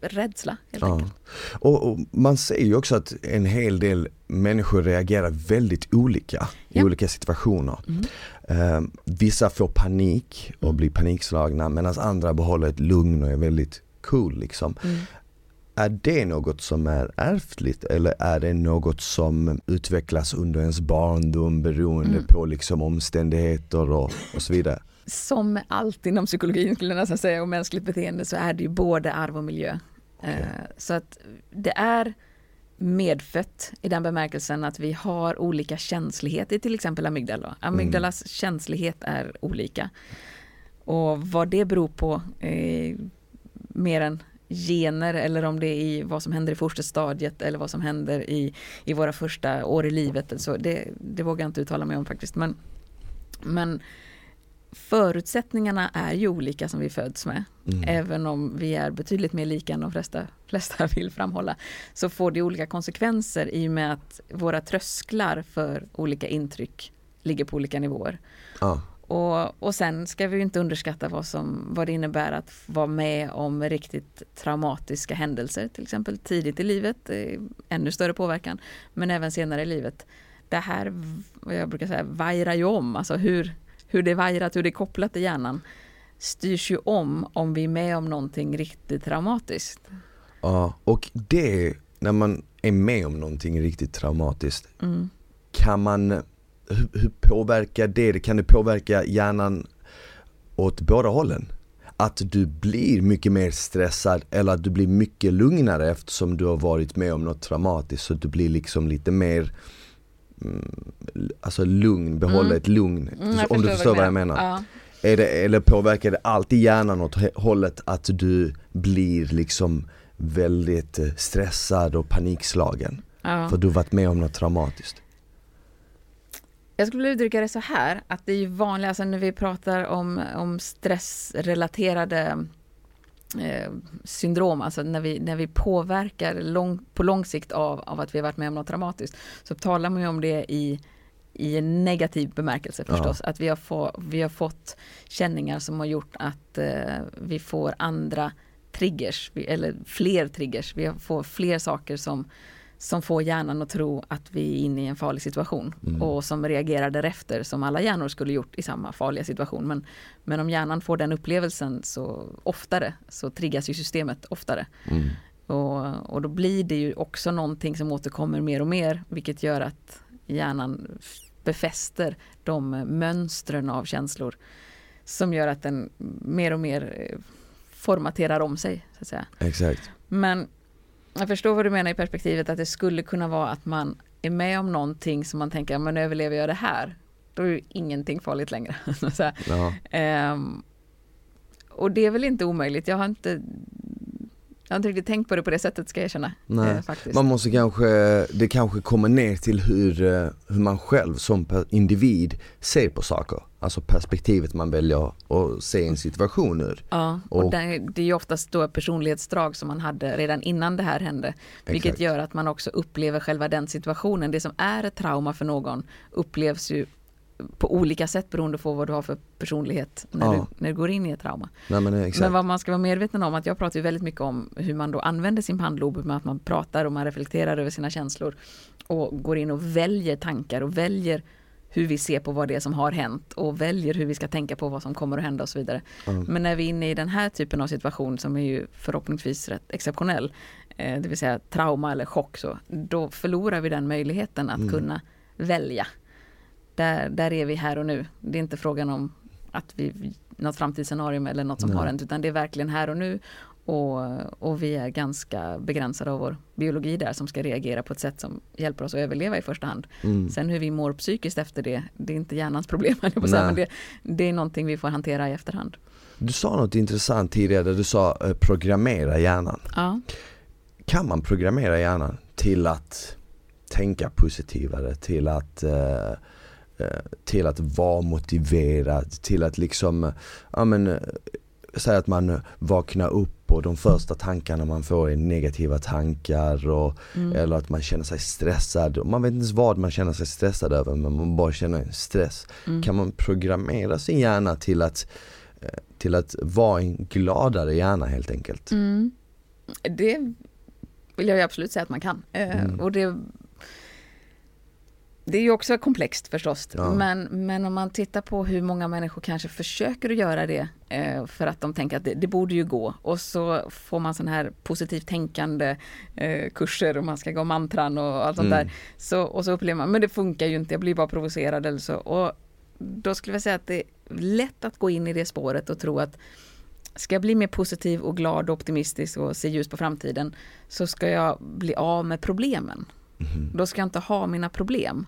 [SPEAKER 2] rädsla helt
[SPEAKER 1] Ja.
[SPEAKER 2] enkelt.
[SPEAKER 1] Och, och man ser ju också att en hel del människor reagerar väldigt olika i
[SPEAKER 2] Ja.
[SPEAKER 1] olika situationer.
[SPEAKER 2] Mm.
[SPEAKER 1] Eh, vissa får panik och blir panikslagna medan andra behåller ett lugn och är väldigt cool liksom.
[SPEAKER 2] Mm.
[SPEAKER 1] Är det något som är ärftligt eller är det något som utvecklas under ens barndom beroende
[SPEAKER 2] Mm.
[SPEAKER 1] på liksom omständigheter och, och så vidare?
[SPEAKER 2] Som allt inom psykologin skulle jag nästan säga och mänskligt beteende så är det ju både arv och miljö.
[SPEAKER 1] Okej.
[SPEAKER 2] Eh, Så att det är medfött i den bemärkelsen att vi har olika känslighet i till exempel amygdala. Amygdalas känslighet är olika. Och vad det beror på eh, mer än gener eller om det är i vad som händer i fosterstadiet eller vad som händer i, i våra första år i livet. Så det, det vågar jag inte uttala mig om faktiskt. Men, men förutsättningarna är ju olika som vi föds med.
[SPEAKER 1] Mm.
[SPEAKER 2] Även om vi är betydligt mer lika än de flesta, flesta vill framhålla. Så får det olika konsekvenser i och med att våra trösklar för olika intryck ligger på olika nivåer.
[SPEAKER 1] Ja.
[SPEAKER 2] Och, och sen ska vi ju inte underskatta vad, som, vad det innebär att vara med om riktigt traumatiska händelser, till exempel tidigt i livet, ännu större påverkan, men även senare i livet. Det här, vad jag brukar säga, vajrar ju om, alltså hur, hur det är vajrat, hur det är kopplat i hjärnan, styrs ju om om vi är med om någonting riktigt traumatiskt.
[SPEAKER 1] Ja, och det, när man är med om någonting riktigt traumatiskt,
[SPEAKER 2] Mm.
[SPEAKER 1] kan man, hur, hur påverkar det, kan det påverka hjärnan åt båda hållen? Att du blir mycket mer stressad eller att du blir mycket lugnare eftersom du har varit med om något traumatiskt så du blir liksom lite mer Alltså lugn, behålla
[SPEAKER 2] Mm.
[SPEAKER 1] ett lugn,
[SPEAKER 2] Mm,
[SPEAKER 1] om du förstår vad jag
[SPEAKER 2] menar. Ja.
[SPEAKER 1] Är det, eller påverkar det alltid hjärnan åt hållet att du blir liksom väldigt eh, stressad och panikslagen?
[SPEAKER 2] Ja.
[SPEAKER 1] För du har varit med om något traumatiskt?
[SPEAKER 2] Jag skulle vilja uttrycka det så här, att det är ju vanligt, alltså när vi pratar om, om stressrelaterade eh, syndrom, alltså när vi, när vi påverkar lång, på lång sikt av, av att vi har varit med om något traumatiskt, så talar man ju om det i, i en negativ bemärkelse
[SPEAKER 1] Ja.
[SPEAKER 2] förstås. Att vi har, få, vi har fått känningar som har gjort att eh, vi får andra triggers, eller fler triggers, vi får fler saker som som får hjärnan att tro att vi är inne i en farlig situation
[SPEAKER 1] Mm.
[SPEAKER 2] och som reagerar därefter som alla hjärnor skulle gjort i samma farliga situation. Men, men om hjärnan får den upplevelsen så oftare så triggas ju systemet oftare.
[SPEAKER 1] Mm.
[SPEAKER 2] Och, och då blir det ju också någonting som återkommer mer och mer vilket gör att hjärnan befäster de mönstren av känslor som gör att den mer och mer eh, formaterar om sig. Så att säga.
[SPEAKER 1] Exakt.
[SPEAKER 2] Men jag förstår vad du menar i perspektivet att det skulle kunna vara att man är med om någonting som man tänker, men överlever jag det här? Då är ju ingenting farligt längre. [LAUGHS] Så.
[SPEAKER 1] Ja.
[SPEAKER 2] Ehm, och det är väl inte omöjligt. Jag har inte, jag har inte riktigt tänkt på det på det sättet ska jag erkänna.
[SPEAKER 1] Nej.
[SPEAKER 2] eh, faktiskt.
[SPEAKER 1] Man måste kanske, det kanske kommer ner till hur, eh, hur man själv som individ ser på saker. Alltså perspektivet man väljer att se en situation ur.
[SPEAKER 2] Ja, och,
[SPEAKER 1] Och-
[SPEAKER 2] det, det är ju oftast då personlighetsdrag som man hade redan innan det här hände. Vilket
[SPEAKER 1] Exakt.
[SPEAKER 2] gör att man också upplever själva den situationen. Det som är ett trauma för någon upplevs ju på olika sätt beroende på vad du har för personlighet när,
[SPEAKER 1] Ja.
[SPEAKER 2] du, när du går in i ett trauma.
[SPEAKER 1] Nej, men, exakt.
[SPEAKER 2] Men vad man ska vara medveten om, att jag pratar ju väldigt mycket om hur man då använder sin pannlob, med att man pratar och man reflekterar över sina känslor och går in och väljer tankar och väljer hur vi ser på vad det är som har hänt och väljer hur vi ska tänka på vad som kommer att hända och så vidare.
[SPEAKER 1] Ja.
[SPEAKER 2] Men när vi är inne i den här typen av situation som är ju förhoppningsvis rätt exceptionell, eh, det vill säga trauma eller chock, så, då förlorar vi den möjligheten att
[SPEAKER 1] Mm.
[SPEAKER 2] kunna välja. Där, där är vi här och nu. Det är inte frågan om att vi, något framtidsscenario eller något som
[SPEAKER 1] Nej.
[SPEAKER 2] har hänt, utan det är verkligen här och nu. Och, och vi är ganska begränsade av vår biologi där som ska reagera på ett sätt som hjälper oss att överleva i första hand.
[SPEAKER 1] Mm.
[SPEAKER 2] Sen hur vi mår psykiskt efter det, det är inte hjärnans problem, [LAUGHS] på säga, men det, det är någonting vi får hantera i efterhand.
[SPEAKER 1] Du sa något intressant tidigare, där du sa eh, programmera hjärnan.
[SPEAKER 2] Ja.
[SPEAKER 1] Kan man programmera hjärnan till att tänka positivare, till att eh, till att vara motiverad, till att liksom, eh, ja men eh, säg att man eh, vaknar upp och de första tankarna man får är negativa tankar och,
[SPEAKER 2] Mm.
[SPEAKER 1] eller att man känner sig stressad. Man vet inte ens vad man känner sig stressad över men man bara känner en stress.
[SPEAKER 2] Mm.
[SPEAKER 1] Kan man programmera sin hjärna till att, eh, till att vara en gladare hjärna helt enkelt?
[SPEAKER 2] Mm. Det vill jag absolut säga att man kan. Eh,
[SPEAKER 1] Mm.
[SPEAKER 2] Och det, det är ju också komplext förstås.
[SPEAKER 1] Ja.
[SPEAKER 2] Men, men om man tittar på hur många människor kanske försöker att göra det eh, för att de tänker att det, det borde ju gå. Och så får man sån här positivt tänkande eh, kurser och man ska gå mantran och allt sånt
[SPEAKER 1] Mm.
[SPEAKER 2] där. Så, och så upplever man, men det funkar ju inte, jag blir bara provocerad eller så. Och då skulle jag säga att det är lätt att gå in i det spåret och tro att ska jag bli mer positiv och glad och optimistisk och se ljus på framtiden så ska jag bli av med problemen.
[SPEAKER 1] Mhm.
[SPEAKER 2] Då ska jag inte ha mina problem.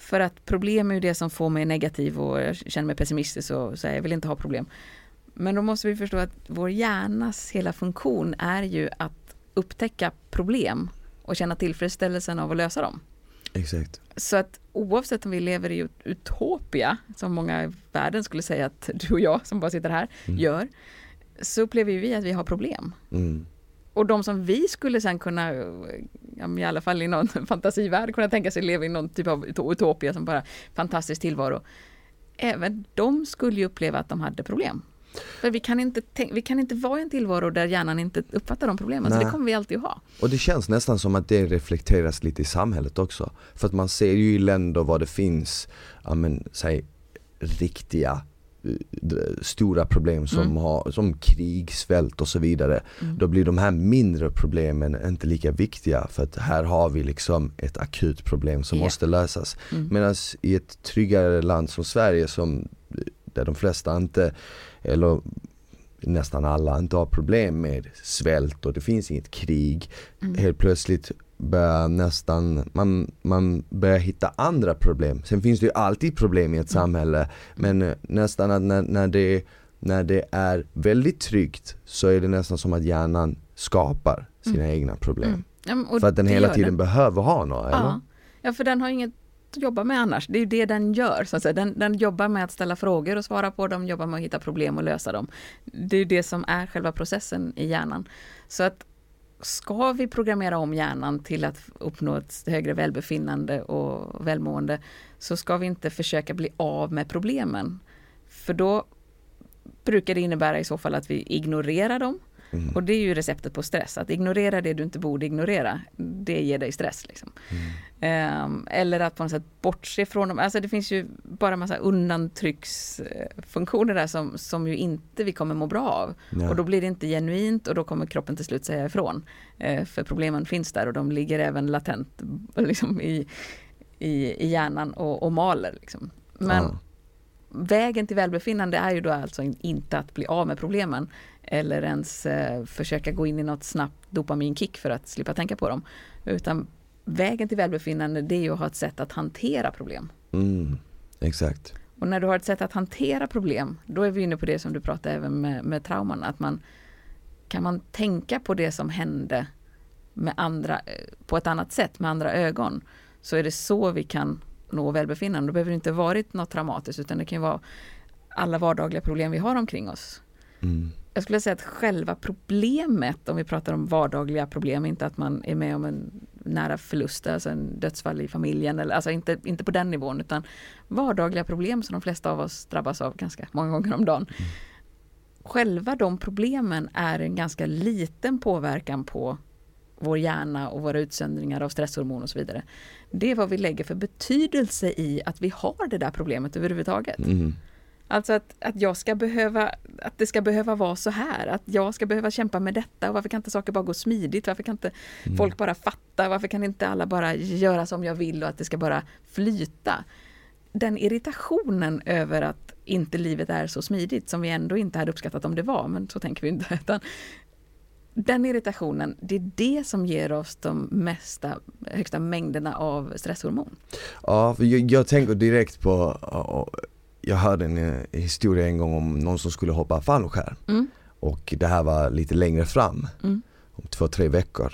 [SPEAKER 2] För att problem är ju det som får mig negativ och jag känner mig pessimistisk och säger jag vill inte ha problem. Men då måste vi förstå att vår hjärnas hela funktion är ju att upptäcka problem och känna tillfredsställelsen av att lösa dem.
[SPEAKER 1] Exakt.
[SPEAKER 2] Så att oavsett om vi lever i ut- utopia, som många i världen skulle säga att du och jag som bara sitter här
[SPEAKER 1] Mm.
[SPEAKER 2] gör, så upplever vi att vi har problem.
[SPEAKER 1] Mm.
[SPEAKER 2] Och de som vi skulle sen kunna, i alla fall i någon [LAUGHS] fantasivärld, kunna tänka sig leva i någon typ av ut- utopia som bara fantastisk tillvaro. Även de skulle ju uppleva att de hade problem. För vi kan inte, vi kan inte vara i en tillvaro där hjärnan inte uppfattar de problemen, så
[SPEAKER 1] Nej.
[SPEAKER 2] det kommer vi alltid att ha.
[SPEAKER 1] Och det känns nästan som att det reflekteras lite i samhället också. För att man ser ju i länder var det finns, ja men säg riktiga stora problem som,
[SPEAKER 2] Mm.
[SPEAKER 1] har, som krig, svält och så vidare.
[SPEAKER 2] Mm.
[SPEAKER 1] Då blir de här mindre problemen inte lika viktiga för att här har vi liksom ett akut problem som
[SPEAKER 2] Ja.
[SPEAKER 1] måste lösas.
[SPEAKER 2] Mm.
[SPEAKER 1] Medan i ett tryggare land som Sverige som där de flesta inte, eller nästan alla inte har problem med svält och det finns inget krig.
[SPEAKER 2] Mm.
[SPEAKER 1] Helt plötsligt börjar nästan, man, man börjar hitta andra problem. Sen finns det ju alltid problem i ett
[SPEAKER 2] Mm.
[SPEAKER 1] samhälle men nästan att när, när, det, när det är väldigt tryggt så är det nästan som att hjärnan skapar sina egna problem.
[SPEAKER 2] Mm. Ja,
[SPEAKER 1] För att den hela tiden
[SPEAKER 2] den.
[SPEAKER 1] behöver ha några eller?
[SPEAKER 2] Ja. ja, för den har inget att jobba med annars. Det är ju det den gör. Så att säga. Den, den jobbar med att ställa frågor och svara på dem, jobbar med att hitta problem och lösa dem. Det är ju det som är själva processen i hjärnan. Så att ska vi programmera om hjärnan till att uppnå ett högre välbefinnande och välmående så ska vi inte försöka bli av med problemen. För då brukar det innebära i så fall att vi ignorerar dem
[SPEAKER 1] Mm.
[SPEAKER 2] och det är ju receptet på stress. Att ignorera det du inte borde ignorera, det ger dig stress. Liksom.
[SPEAKER 1] Mm.
[SPEAKER 2] Ehm, eller att på något sätt bortse från dem. Alltså det finns ju bara massa undantrycksfunktioner där som, som ju inte vi kommer må bra av.
[SPEAKER 1] Ja.
[SPEAKER 2] Och då blir det inte genuint och då kommer kroppen till slut säga ifrån. Eh, för problemen finns där och de ligger även latent liksom, i, i, i hjärnan och, och maler. Liksom. Men
[SPEAKER 1] Ja.
[SPEAKER 2] Vägen till välbefinnande är ju då alltså in- inte att bli av med problemen eller ens eh, försöka gå in i något snabbt dopaminkick för att slippa tänka på dem. Utan vägen till välbefinnande det är ju att ha ett sätt att hantera problem.
[SPEAKER 1] Mm. Exakt.
[SPEAKER 2] Och när du har ett sätt att hantera problem, då är vi inne på det som du pratade även med, med trauman, att man kan man tänka på det som hände med andra, eh, på ett annat sätt, med andra ögon, så är det så vi kan nå välbefinnande. Då behöver det inte varit något traumatiskt, utan det kan ju vara alla vardagliga problem vi har omkring oss.
[SPEAKER 1] Mm.
[SPEAKER 2] Jag skulle säga att själva problemet, om vi pratar om vardagliga problem, inte att man är med om en nära förlust, alltså en dödsfall i familjen, eller, alltså inte, inte på den nivån utan vardagliga problem som de flesta av oss drabbas av ganska många gånger om dagen. Mm. Själva de problemen är en ganska liten påverkan på vår hjärna och våra utsöndringar av stresshormon och så vidare. Det är vad vi lägger för betydelse i att vi har det där problemet överhuvudtaget. Mm. Alltså att, att jag ska behöva, att det ska behöva vara så här, att jag ska behöva kämpa med detta och varför kan inte saker bara gå smidigt? Varför kan inte mm. folk bara fatta? Varför kan inte alla bara göra som jag vill och att det ska bara flyta? Den irritationen över att inte livet är så smidigt som vi ändå inte hade uppskattat om det var, men så tänker vi inte. [LAUGHS] Utan den irritationen, det är det som ger oss de mesta, högsta mängderna av stresshormon.
[SPEAKER 1] Ja, jag, jag tänker direkt på jag hörde en eh, historia en gång om någon som skulle hoppa fallskärm. Mm. Och det här var lite längre fram, mm. om två, tre veckor.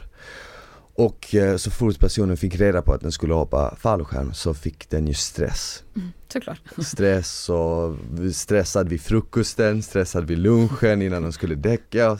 [SPEAKER 1] Och eh, så fort personen fick reda på att den skulle hoppa fallskärm så fick den ju stress.
[SPEAKER 2] Mm, såklart. [LAUGHS]
[SPEAKER 1] Stress och stressad vid frukosten, stressad vid lunchen innan den skulle däcka. Och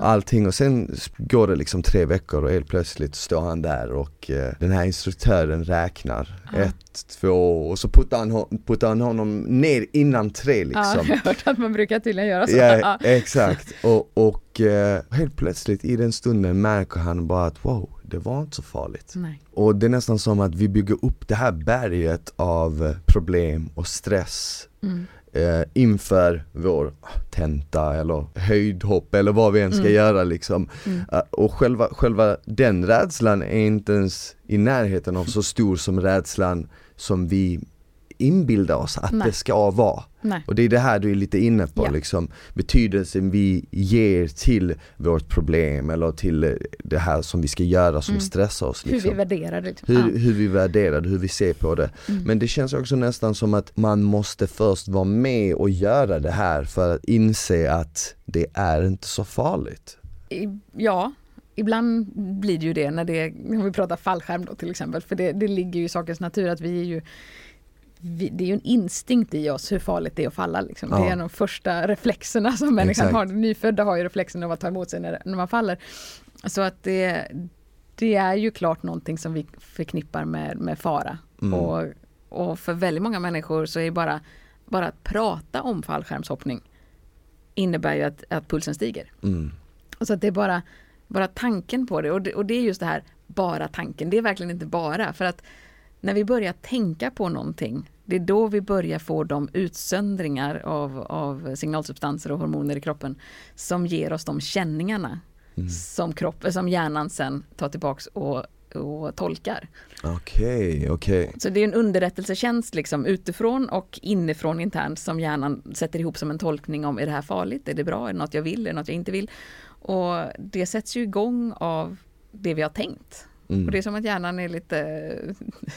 [SPEAKER 1] allting och sen går det liksom tre veckor och helt plötsligt står han där och eh, den här instruktören räknar. Uh. Ett, två och så puttar han, puttar han honom ner innan tre [LAUGHS] liksom. Ja,
[SPEAKER 2] jag har hört att man brukar tydligen göra så.
[SPEAKER 1] Ja, [LAUGHS] exakt. Och, och eh, helt plötsligt i den stunden märker han bara att wow, det var inte så farligt.
[SPEAKER 2] Nej.
[SPEAKER 1] Och det är nästan som att vi bygger upp det här berget av problem och stress mm. eh, inför vår tenta eller höjdhopp eller vad vi än ska mm. göra liksom. Mm. Uh, och själva, själva den rädslan är inte ens i närheten av så stor som rädslan som vi inbilda oss att Nej. det ska vara.
[SPEAKER 2] Nej.
[SPEAKER 1] Och det är det här du är lite inne på, ja. liksom, betydelsen vi ger till vårt problem eller till det här som vi ska göra som mm. stressar oss.
[SPEAKER 2] Liksom. Hur vi värderar det.
[SPEAKER 1] Liksom. Hur, hur vi värderar det, hur vi ser på det. Mm. Men det känns också nästan som att man måste först vara med och göra det här för att inse att det är inte så farligt.
[SPEAKER 2] Ja, ibland blir det ju det när, det, när vi pratar fallskärm då till exempel. För det, det ligger ju i sakens natur att vi är ju vi, det är ju en instinkt i oss hur farligt det är att falla. Liksom. Ja. Det är en av de första reflexerna som människan Exakt. har. Nyfödda har ju reflexen av att ta emot sig när, när man faller. Så att det, det är ju klart någonting som vi förknippar med, med fara. Mm. Och, och för väldigt många människor så är bara, bara att prata om fallskärmshoppning innebär ju att, att pulsen stiger. Mm. Och så att det är bara, bara tanken på det och, det och det är just det här bara tanken. Det är verkligen inte bara för att när vi börjar tänka på någonting, det är då vi börjar få de utsöndringar av, av signalsubstanser och hormoner i kroppen som ger oss de känningarna mm. som, kropp, som hjärnan sen tar tillbaks och, och tolkar.
[SPEAKER 1] Okej, okay, okej. Okay.
[SPEAKER 2] Så det är en underrättelsetjänst liksom utifrån och inifrån internt som hjärnan sätter ihop som en tolkning om är det här farligt, är det bra, är det något jag vill, är det något jag inte vill? Och det sätts ju igång av det vi har tänkt. Mm. Och det är som att hjärnan är lite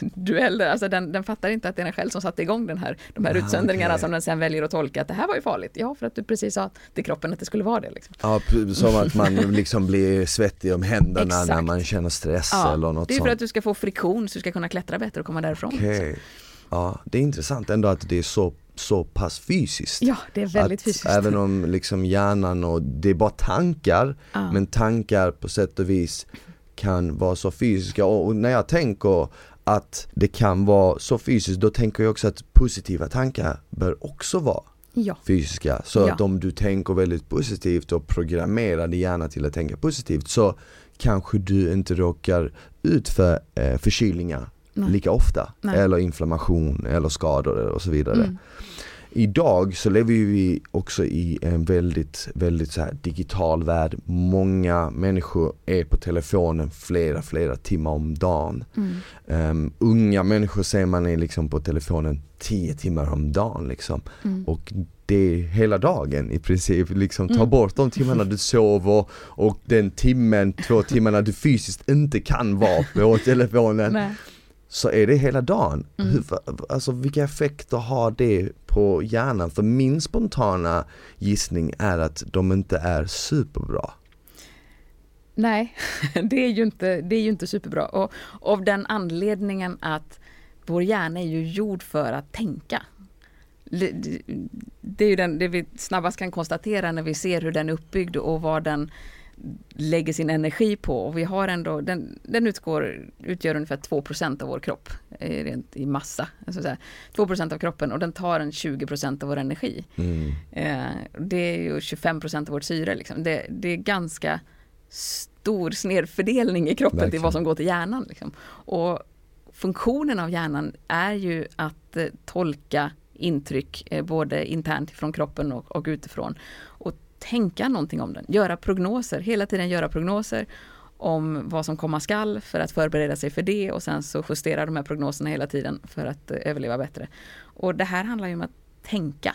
[SPEAKER 2] [LAUGHS] duell, alltså den, den fattar inte att det är den själv som satte igång den här, de här ah, utsöndringarna okay. som den sen väljer att tolka att det här var ju farligt. Ja, för att du precis sa till kroppen att det skulle vara det. Liksom.
[SPEAKER 1] Ja, som att man [LAUGHS] liksom blir svettig om händerna när man känner stress ja, eller något
[SPEAKER 2] Det är för
[SPEAKER 1] sånt.
[SPEAKER 2] att du ska få friktion så du ska kunna klättra bättre och komma därifrån.
[SPEAKER 1] Okay. Ja, det är intressant ändå att det är så så pass fysiskt.
[SPEAKER 2] Ja, det är väldigt att fysiskt.
[SPEAKER 1] Även om liksom hjärnan och det är bara tankar, ja. men tankar på sätt och vis kan vara så fysiska och när jag tänker att det kan vara så fysiskt då tänker jag också att positiva tankar bör också vara ja. fysiska. Så ja. att om du tänker väldigt positivt och programmerar din hjärna till att tänka positivt så kanske du inte råkar ut för eh, förkylningar Nej. lika ofta. Nej. Eller inflammation eller skador och så vidare. Mm. Idag så lever vi också i en väldigt, väldigt så digital värld. Många människor är på telefonen flera, flera timmar om dagen. Mm. Um, unga människor ser man är liksom på telefonen tio timmar om dagen liksom. Mm. Och det är hela dagen i princip, liksom ta mm. bort de timmarna du sover och den timmen, två timmarna du fysiskt inte kan vara på [LAUGHS] telefonen. Nej så är det hela dagen. Mm. Hur, alltså vilka effekter har det på hjärnan? För min spontana gissning är att de inte är superbra.
[SPEAKER 2] Nej, [LAUGHS] det är ju inte, det är ju inte superbra. Och av den anledningen att vår hjärna är ju gjord för att tänka. Det är ju den, det vi snabbast kan konstatera när vi ser hur den är uppbyggd och vad den lägger sin energi på och vi har ändå, den, den utgår, utgör ungefär 2% av vår kropp eh, rent i massa. Alltså så 2% av kroppen och den tar en 20% av vår energi. Mm. Eh, det är ju 25% av vårt syre. Liksom. Det, det, är ganska stor snedfördelning i kroppen Verkligen. till vad som går till hjärnan. Liksom. Och funktionen av hjärnan är ju att eh, tolka intryck eh, både internt från kroppen och, och utifrån. Och tänka någonting om den, göra prognoser, hela tiden göra prognoser om vad som komma skall för att förbereda sig för det och sen så justera de här prognoserna hela tiden för att eh, överleva bättre. Och det här handlar ju om att tänka.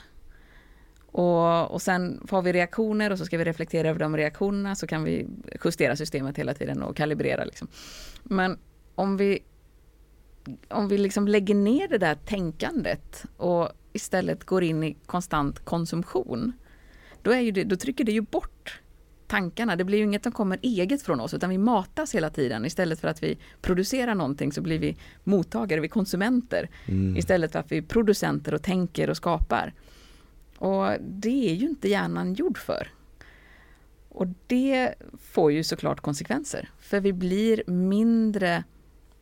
[SPEAKER 2] Och, och sen får vi reaktioner och så ska vi reflektera över de reaktionerna så kan vi justera systemet hela tiden och kalibrera. Liksom. Men om vi, om vi liksom lägger ner det där tänkandet och istället går in i konstant konsumtion då, är ju det, då trycker det ju bort tankarna. Det blir ju inget som kommer eget från oss utan vi matas hela tiden. Istället för att vi producerar någonting så blir vi mottagare, vi konsumenter. Mm. Istället för att vi är producenter och tänker och skapar. Och det är ju inte hjärnan gjord för. Och det får ju såklart konsekvenser. För vi blir mindre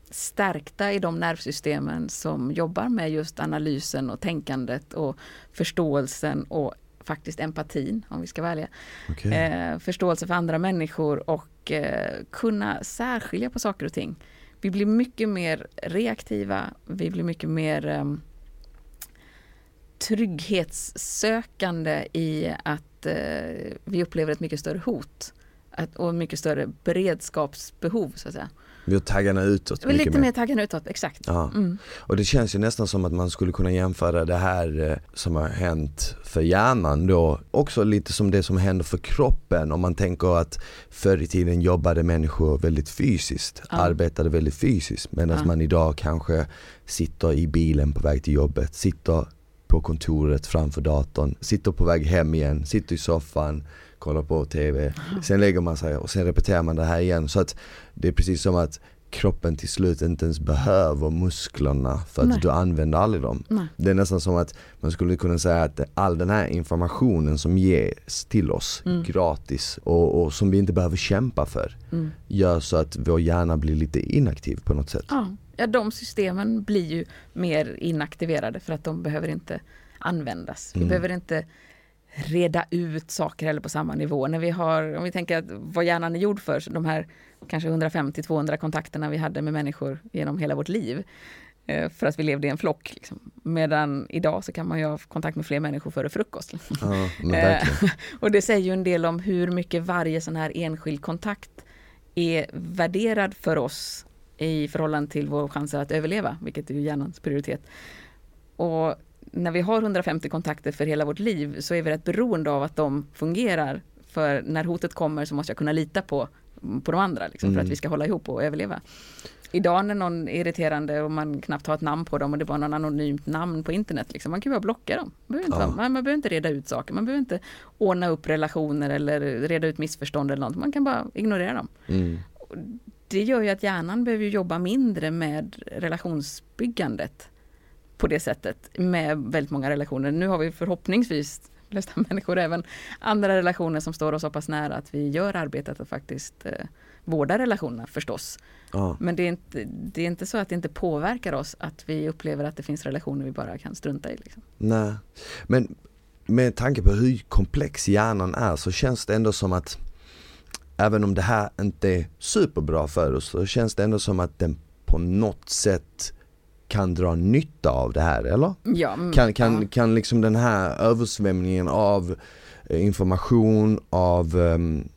[SPEAKER 2] stärkta i de nervsystemen som jobbar med just analysen och tänkandet och förståelsen och faktiskt empatin, om vi ska välja. Okay. Eh, förståelse för andra människor och eh, kunna särskilja på saker och ting. Vi blir mycket mer reaktiva, vi blir mycket mer eh, trygghetssökande i att eh, vi upplever ett mycket större hot att, och mycket större beredskapsbehov så att säga.
[SPEAKER 1] Vi har taggarna utåt.
[SPEAKER 2] Lite mer, mer taggarna utåt, exakt.
[SPEAKER 1] Ja. Mm. Och det känns ju nästan som att man skulle kunna jämföra det här eh, som har hänt för hjärnan då också lite som det som händer för kroppen. Om man tänker att förr i tiden jobbade människor väldigt fysiskt, ja. arbetade väldigt fysiskt medan ja. man idag kanske sitter i bilen på väg till jobbet, sitter på kontoret framför datorn, sitter på väg hem igen, sitter i soffan, kollar på TV. Sen lägger man sig och sen repeterar man det här igen. Så att det är precis som att kroppen till slut inte ens behöver musklerna för att Nej. du använder aldrig dem. Nej. Det är nästan som att man skulle kunna säga att all den här informationen som ges till oss mm. gratis och, och, som vi inte behöver kämpa för mm. gör så att vår hjärna blir lite inaktiv på något sätt.
[SPEAKER 2] Ja. ja, de systemen blir ju mer inaktiverade för att de behöver inte användas. Vi mm. behöver inte reda ut saker heller på samma nivå. När vi har, om vi tänker att vad hjärnan är gjord för, de här kanske 150-200 kontakterna vi hade med människor genom hela vårt liv. Eh, för att vi levde i en flock. Liksom. Medan idag så kan man ju ha kontakt med fler människor före frukost. Ja, eh, [LAUGHS] och det säger ju en del om hur mycket varje sån här enskild kontakt är värderad för oss i förhållande till vår chanser att överleva, vilket är ju hjärnans prioritet. Och när vi har 150 kontakter för hela vårt liv så är vi rätt beroende av att de fungerar. För när hotet kommer så måste jag kunna lita på, på de andra liksom, mm. för att mm. vi ska hålla ihop och överleva. Idag när någon är irriterande och man knappt har ett namn på dem och det bara någon anonymt namn på internet. Liksom, man kan ju bara blocka dem. Man behöver, inte, ja. man, man behöver inte reda ut saker, man behöver inte ordna upp relationer eller reda ut missförstånd eller något. Man kan bara ignorera dem. Mm. Det gör ju att hjärnan behöver jobba mindre med relationsbyggandet på det sättet med väldigt många relationer. Nu har vi förhoppningsvis flesta [LAUGHS] människor även andra relationer som står oss så pass nära att vi gör arbetet att faktiskt eh, vårda relationerna förstås. Ja. Men det är, inte, det är inte så att det inte påverkar oss att vi upplever att det finns relationer vi bara kan strunta i. Liksom.
[SPEAKER 1] Nej, men med tanke på hur komplex hjärnan är så känns det ändå som att även om det här inte är superbra för oss så känns det ändå som att den på något sätt kan dra nytta av det här eller?
[SPEAKER 2] Ja,
[SPEAKER 1] mm, kan, kan, ja. kan liksom den här översvämningen av eh, information, av um,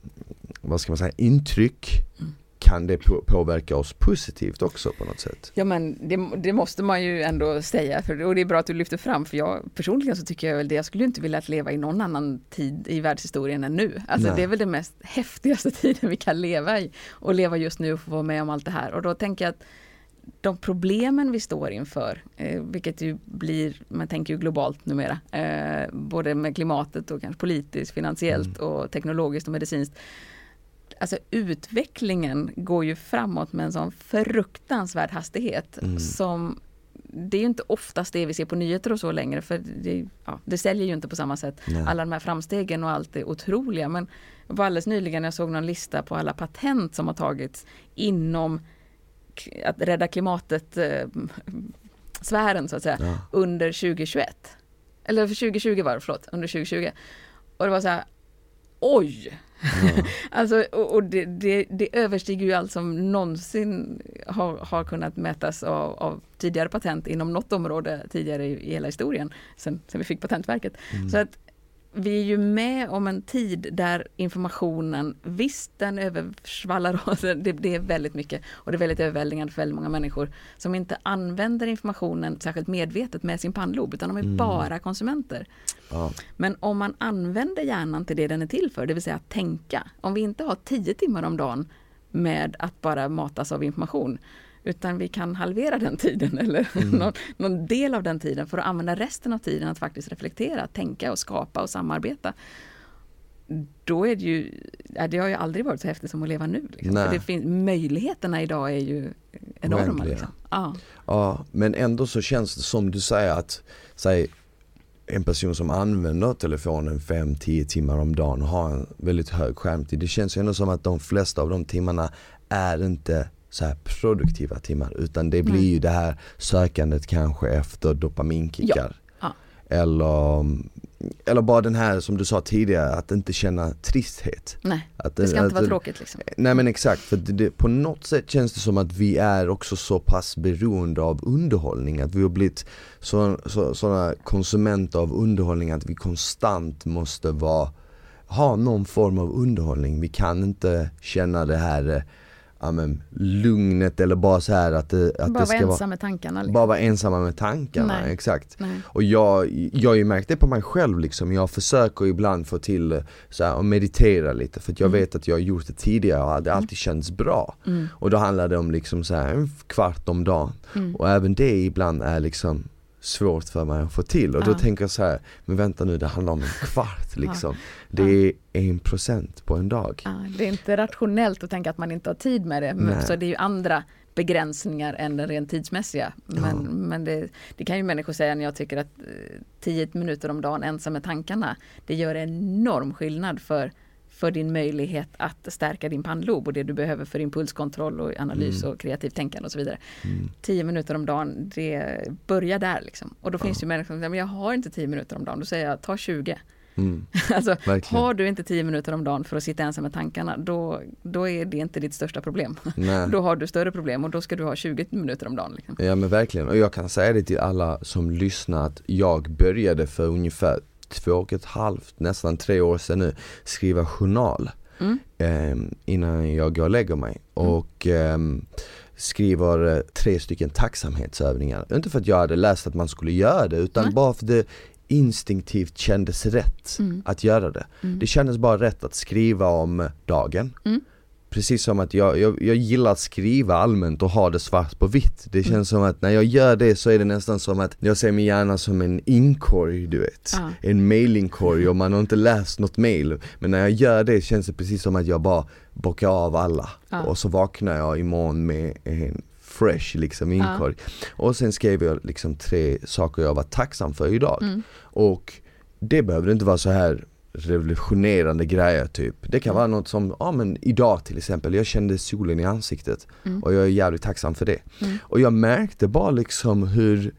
[SPEAKER 1] vad ska man säga, intryck mm. kan det påverka oss positivt också på något sätt?
[SPEAKER 2] Ja men det, det, måste man ju ändå säga för, och det är bra att du lyfter fram för jag personligen så tycker jag väl det, jag skulle inte vilja leva i någon annan tid i världshistorien än nu. Alltså Nej. det är väl den mest häftigaste [LAUGHS] tiden vi kan leva i och leva just nu och få vara med om allt det här och då tänker jag att de problemen vi står inför, eh, vilket ju blir, man tänker ju globalt numera, eh, både med klimatet och kanske politiskt, finansiellt mm. och teknologiskt och medicinskt. Alltså utvecklingen går ju framåt med en sån fruktansvärd hastighet mm. som det är ju inte oftast det vi ser på nyheter och så längre för det, ja, det säljer ju inte på samma sätt. Nej. Alla de här framstegen och allt är otroliga men Det alldeles nyligen jag såg någon lista på alla patent som har tagits inom att rädda klimatet eh, sfären så att säga ja. under 2021. Eller för 2020 var det, förlåt, under 2020. Och det var så här, oj! Ja. [LAUGHS] alltså, och, och det, det, det, överstiger ju allt som någonsin har, har kunnat mätas av, av, tidigare patent inom något område tidigare i, i hela historien, sen, sen vi fick Patentverket. Mm. Så att vi är ju med om en tid där informationen, visst den översvallar oss, [LAUGHS] det, det är väldigt mycket och det är väldigt överväldigande för väldigt många människor som inte använder informationen särskilt medvetet med sin pannlob utan de är mm. bara konsumenter. Ja. Men om man använder hjärnan till det den är till för, det vill säga att tänka. Om vi inte har tio timmar om dagen med att bara matas av information utan vi kan halvera den tiden eller [LAUGHS] mm. någon, någon, del av den tiden för att använda resten av tiden att faktiskt reflektera, tänka och skapa och samarbeta. Då är det ju, det har ju aldrig varit så häftigt som att leva nu. Liksom. Det finns, möjligheterna idag är ju enorma. Liksom.
[SPEAKER 1] Ja. ja, men ändå så känns det som du säger att, säg en person som använder telefonen 5-10 timmar om dagen har en väldigt hög skärmtid. Det känns ju ändå som att de flesta av de timmarna är inte så här produktiva timmar utan det blir mm. ju det här sökandet kanske efter dopaminkickar. Ja. Ja. Eller, eller bara den här som du sa tidigare, att inte känna tristhet.
[SPEAKER 2] Nej, att, det ska att, inte vara tråkigt liksom.
[SPEAKER 1] Nej men exakt, för det, på något sätt känns det som att vi är också så pass beroende av underhållning, att vi har blivit sådana så, så, konsumenter av underhållning att vi konstant måste vara, ha någon form av underhållning. Vi kan inte känna det här ja, men, lugnet eller bara så här att det, att
[SPEAKER 2] bara
[SPEAKER 1] det ska
[SPEAKER 2] vara ensam med tankarna. Liksom.
[SPEAKER 1] Bara vara ensamma med tankarna, Nej. exakt. Nej. Och jag, jag har ju märkt det på mig själv liksom, jag försöker ibland få till så här, att meditera lite för jag mm. vet att jag har gjort det tidigare och det mm. alltid känts bra. Mm. Och då handlar det om liksom så här, en kvart om dagen. Mm. Och även det ibland är liksom svårt för mig att få till och ja. då tänker jag så här, men vänta nu det handlar om en kvart liksom. Ja. Det är en procent på en dag.
[SPEAKER 2] Ja, det är inte rationellt att tänka att man inte har tid med det, men så det är ju andra begränsningar än den rent tidsmässiga. Men, men det, det, kan ju människor säga när jag tycker att 10 eh, minuter om dagen ensam med tankarna, det gör enorm skillnad för för din möjlighet att stärka din pannlob och det du behöver för impulskontroll och analys mm. och kreativt tänkande och så vidare. Mm. Tio minuter om dagen, det börjar där liksom. Och då ja. finns det människor som säger, men jag har inte tio minuter om dagen. Då säger jag, ta 20. Mm. [LAUGHS] alltså, har du inte tio minuter om dagen för att sitta ensam med tankarna, då, då är det inte ditt största problem. [LAUGHS] då har du större problem och då ska du ha 20 minuter om dagen. Liksom.
[SPEAKER 1] Ja men verkligen, och jag kan säga det till alla som lyssnar att jag började för ungefär två och ett halvt, nästan tre år sedan nu, skriva journal mm. eh, innan jag går och lägger mig. Mm. Och eh, skriver tre stycken tacksamhetsövningar. Inte för att jag hade läst att man skulle göra det utan mm. bara för det instinktivt kändes rätt mm. att göra det. Mm. Det kändes bara rätt att skriva om dagen. Mm. Precis som att jag, jag, jag gillar att skriva allmänt och ha det svart på vitt. Det känns mm. som att när jag gör det så är det nästan som att jag ser min hjärna som en inkorg du vet. Ah. En mailingkorg och man har inte läst något mail. Men när jag gör det känns det precis som att jag bara bockar av alla. Ah. Och så vaknar jag imorgon med en fresh liksom inkorg. Ah. Och sen skrev jag liksom tre saker jag var tacksam för idag. Mm. Och det behöver inte vara så här revolutionerande grejer typ. Det kan mm. vara något som, ja men idag till exempel, jag kände solen i ansiktet mm. och jag är jävligt tacksam för det. Mm. Och jag märkte bara liksom hur,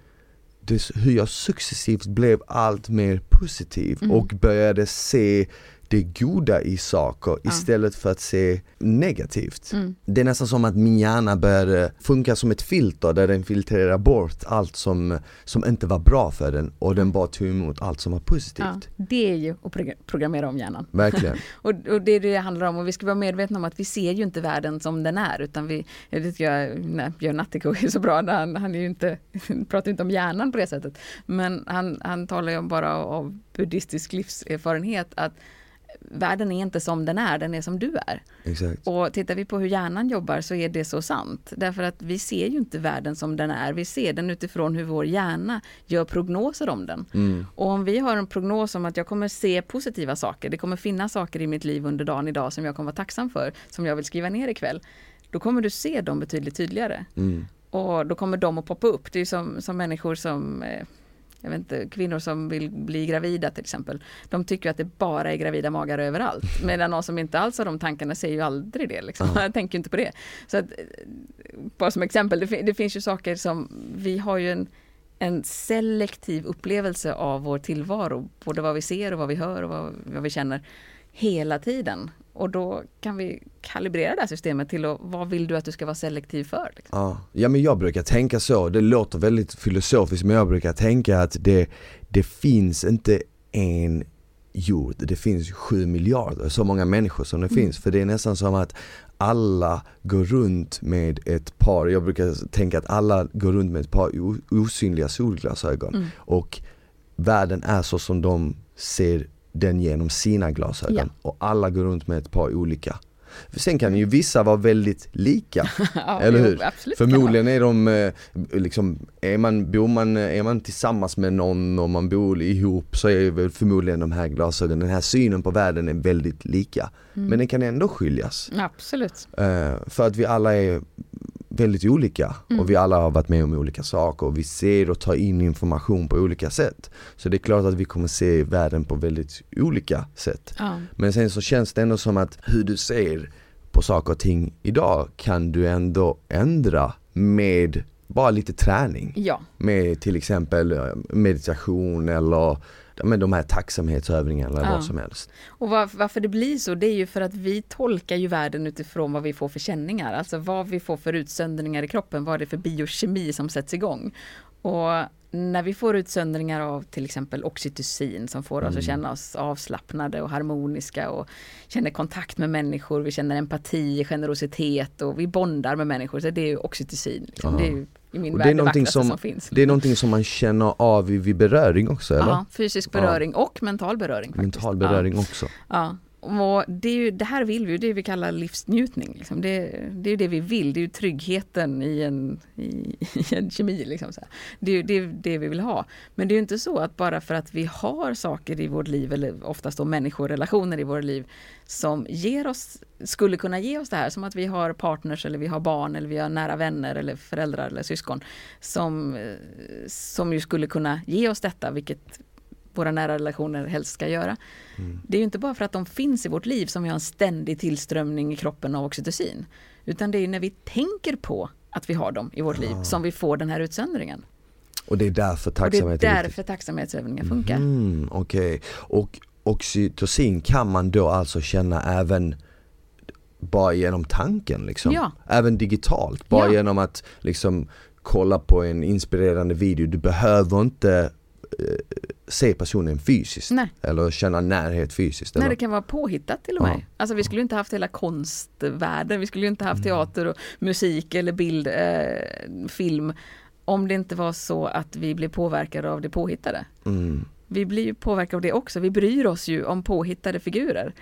[SPEAKER 1] det, hur jag successivt blev allt mer positiv mm. och började se det goda i saker ja. istället för att se negativt. Mm. Det är nästan som att min hjärna började funka som ett filter där den filtrerar bort allt som, som inte var bra för den och den bara tog emot allt som var positivt. Ja,
[SPEAKER 2] det är ju att programmera om hjärnan.
[SPEAKER 1] Verkligen. [LAUGHS]
[SPEAKER 2] och, och, det är det det handlar om och vi ska vara medvetna om att vi ser ju inte världen som den är utan vi, jag tycker jag, nej, Björn Natthiko är så bra, han, han är ju inte, [LAUGHS] pratar inte om hjärnan på det sättet. Men han, han talar ju bara av buddhistisk livserfarenhet att världen är inte som den är, den är som du är.
[SPEAKER 1] Exakt.
[SPEAKER 2] Och tittar vi på hur hjärnan jobbar så är det så sant. Därför att vi ser ju inte världen som den är, vi ser den utifrån hur vår hjärna gör prognoser om den. Mm. Och om vi har en prognos om att jag kommer se positiva saker, det kommer finnas saker i mitt liv under dagen idag som jag kommer vara tacksam för, som jag vill skriva ner ikväll. Då kommer du se dem betydligt tydligare. Mm. Och då kommer de att poppa upp. Det är som, som människor som eh, jag vet inte, kvinnor som vill bli gravida till exempel. De tycker att det bara är gravida magar överallt. Medan någon som inte alls har de tankarna säger ju aldrig det. Liksom. [LAUGHS] Jag tänker inte på det. Så att, bara som exempel, det, det, finns ju saker som, vi har ju en, en selektiv upplevelse av vår tillvaro. Både vad vi ser och vad vi hör och vad, vad vi känner hela tiden. Och då kan vi kalibrera det här systemet till att, vad vill du att du ska vara selektiv för?
[SPEAKER 1] Liksom? Ja. ja, men jag brukar tänka så, det låter väldigt filosofiskt men jag brukar tänka att det, det finns inte en jord, det finns sju miljarder, så många människor som det mm. finns. För det är nästan som att alla går runt med ett par, jag brukar tänka att alla går runt med ett par osynliga solglasögon. Mm. Och världen är så som de ser den genom sina glasögon ja. och alla går runt med ett par olika. Sen kan ju vissa vara väldigt lika, [LAUGHS] ja, eller hur? Jo, Förmodligen är de, eh, liksom, är man, bor man, är man tillsammans med någon och man bor ihop så är väl förmodligen de här glasögonen, den här synen på världen är väldigt lika. Mm. Men den kan ändå skiljas.
[SPEAKER 2] Absolut.
[SPEAKER 1] Uh, för att vi alla är väldigt olika mm. och vi alla har varit med om olika saker och vi ser och tar in information på olika sätt. Så det är klart att vi kommer se världen på väldigt olika sätt.
[SPEAKER 2] Ja.
[SPEAKER 1] Men sen så känns det ändå som att hur du ser på saker och ting idag kan du ändå ändra med bara lite träning.
[SPEAKER 2] Ja.
[SPEAKER 1] Med till exempel eh, meditation eller med de här tacksamhetsövningarna eller ja. vad som helst.
[SPEAKER 2] Och var, varför det blir så, det är ju för att vi tolkar ju världen utifrån vad vi får för känningar, alltså vad vi får för utsöndringar i kroppen, vad det är för biokemi som sätts igång. Och när vi får utsöndringar av till exempel oxytocin som får oss mm. att känna oss avslappnade och harmoniska och känner kontakt med människor, vi känner empati, generositet och vi bondar med människor. Så det är ju oxytocin. Liksom. Det är i min värld det, är det som, som finns.
[SPEAKER 1] Det är någonting som man känner av vid beröring också eller? Ja,
[SPEAKER 2] fysisk beröring ja. och mental beröring. Faktiskt.
[SPEAKER 1] Mental beröring ja. också.
[SPEAKER 2] Ja. Och det, är ju, det här vill vi, det det vi kallar livsnjutning. Liksom. Det, det är det vi vill, det är ju tryggheten i en, i, [LAUGHS] i en kemi. Liksom, Det är det, det vi vill ha. Men det är ju inte så att bara för att vi har saker i vårt liv, eller oftast då människorelationer i vårt liv, som ger oss, skulle kunna ge oss det här, som att vi har partners eller vi har barn eller vi har nära vänner eller föräldrar eller syskon, som, eh, som ju skulle kunna ge oss detta, vilket våra nära relationer helst ska göra. Mm. Det är ju inte bara för att de finns i vårt liv som vi har en ständig tillströmning i kroppen av oxytocin. Utan det är när vi tänker på att vi har dem i vårt liv som vi får den här utsöndringen.
[SPEAKER 1] Och det är därför tacksamhet
[SPEAKER 2] är därför tacksamhetsövningar funkar.
[SPEAKER 1] Mm, Okej, okay. och oxytocin kan man då alltså känna även bara genom tanken liksom?
[SPEAKER 2] Ja.
[SPEAKER 1] Även digitalt, bara ja. genom att liksom kolla på en inspirerande video. Du behöver inte se personen fysiskt
[SPEAKER 2] Nej.
[SPEAKER 1] eller känna närhet fysiskt.
[SPEAKER 2] Nej
[SPEAKER 1] eller?
[SPEAKER 2] det kan vara påhittat till och med. Ja. Alltså vi skulle inte haft hela konstvärlden, vi skulle inte haft mm. teater och musik eller bild, eh, film om det inte var så att vi blev påverkade av det påhittade.
[SPEAKER 1] Mm.
[SPEAKER 2] Vi blir ju påverkade av det också, vi bryr oss ju om påhittade figurer.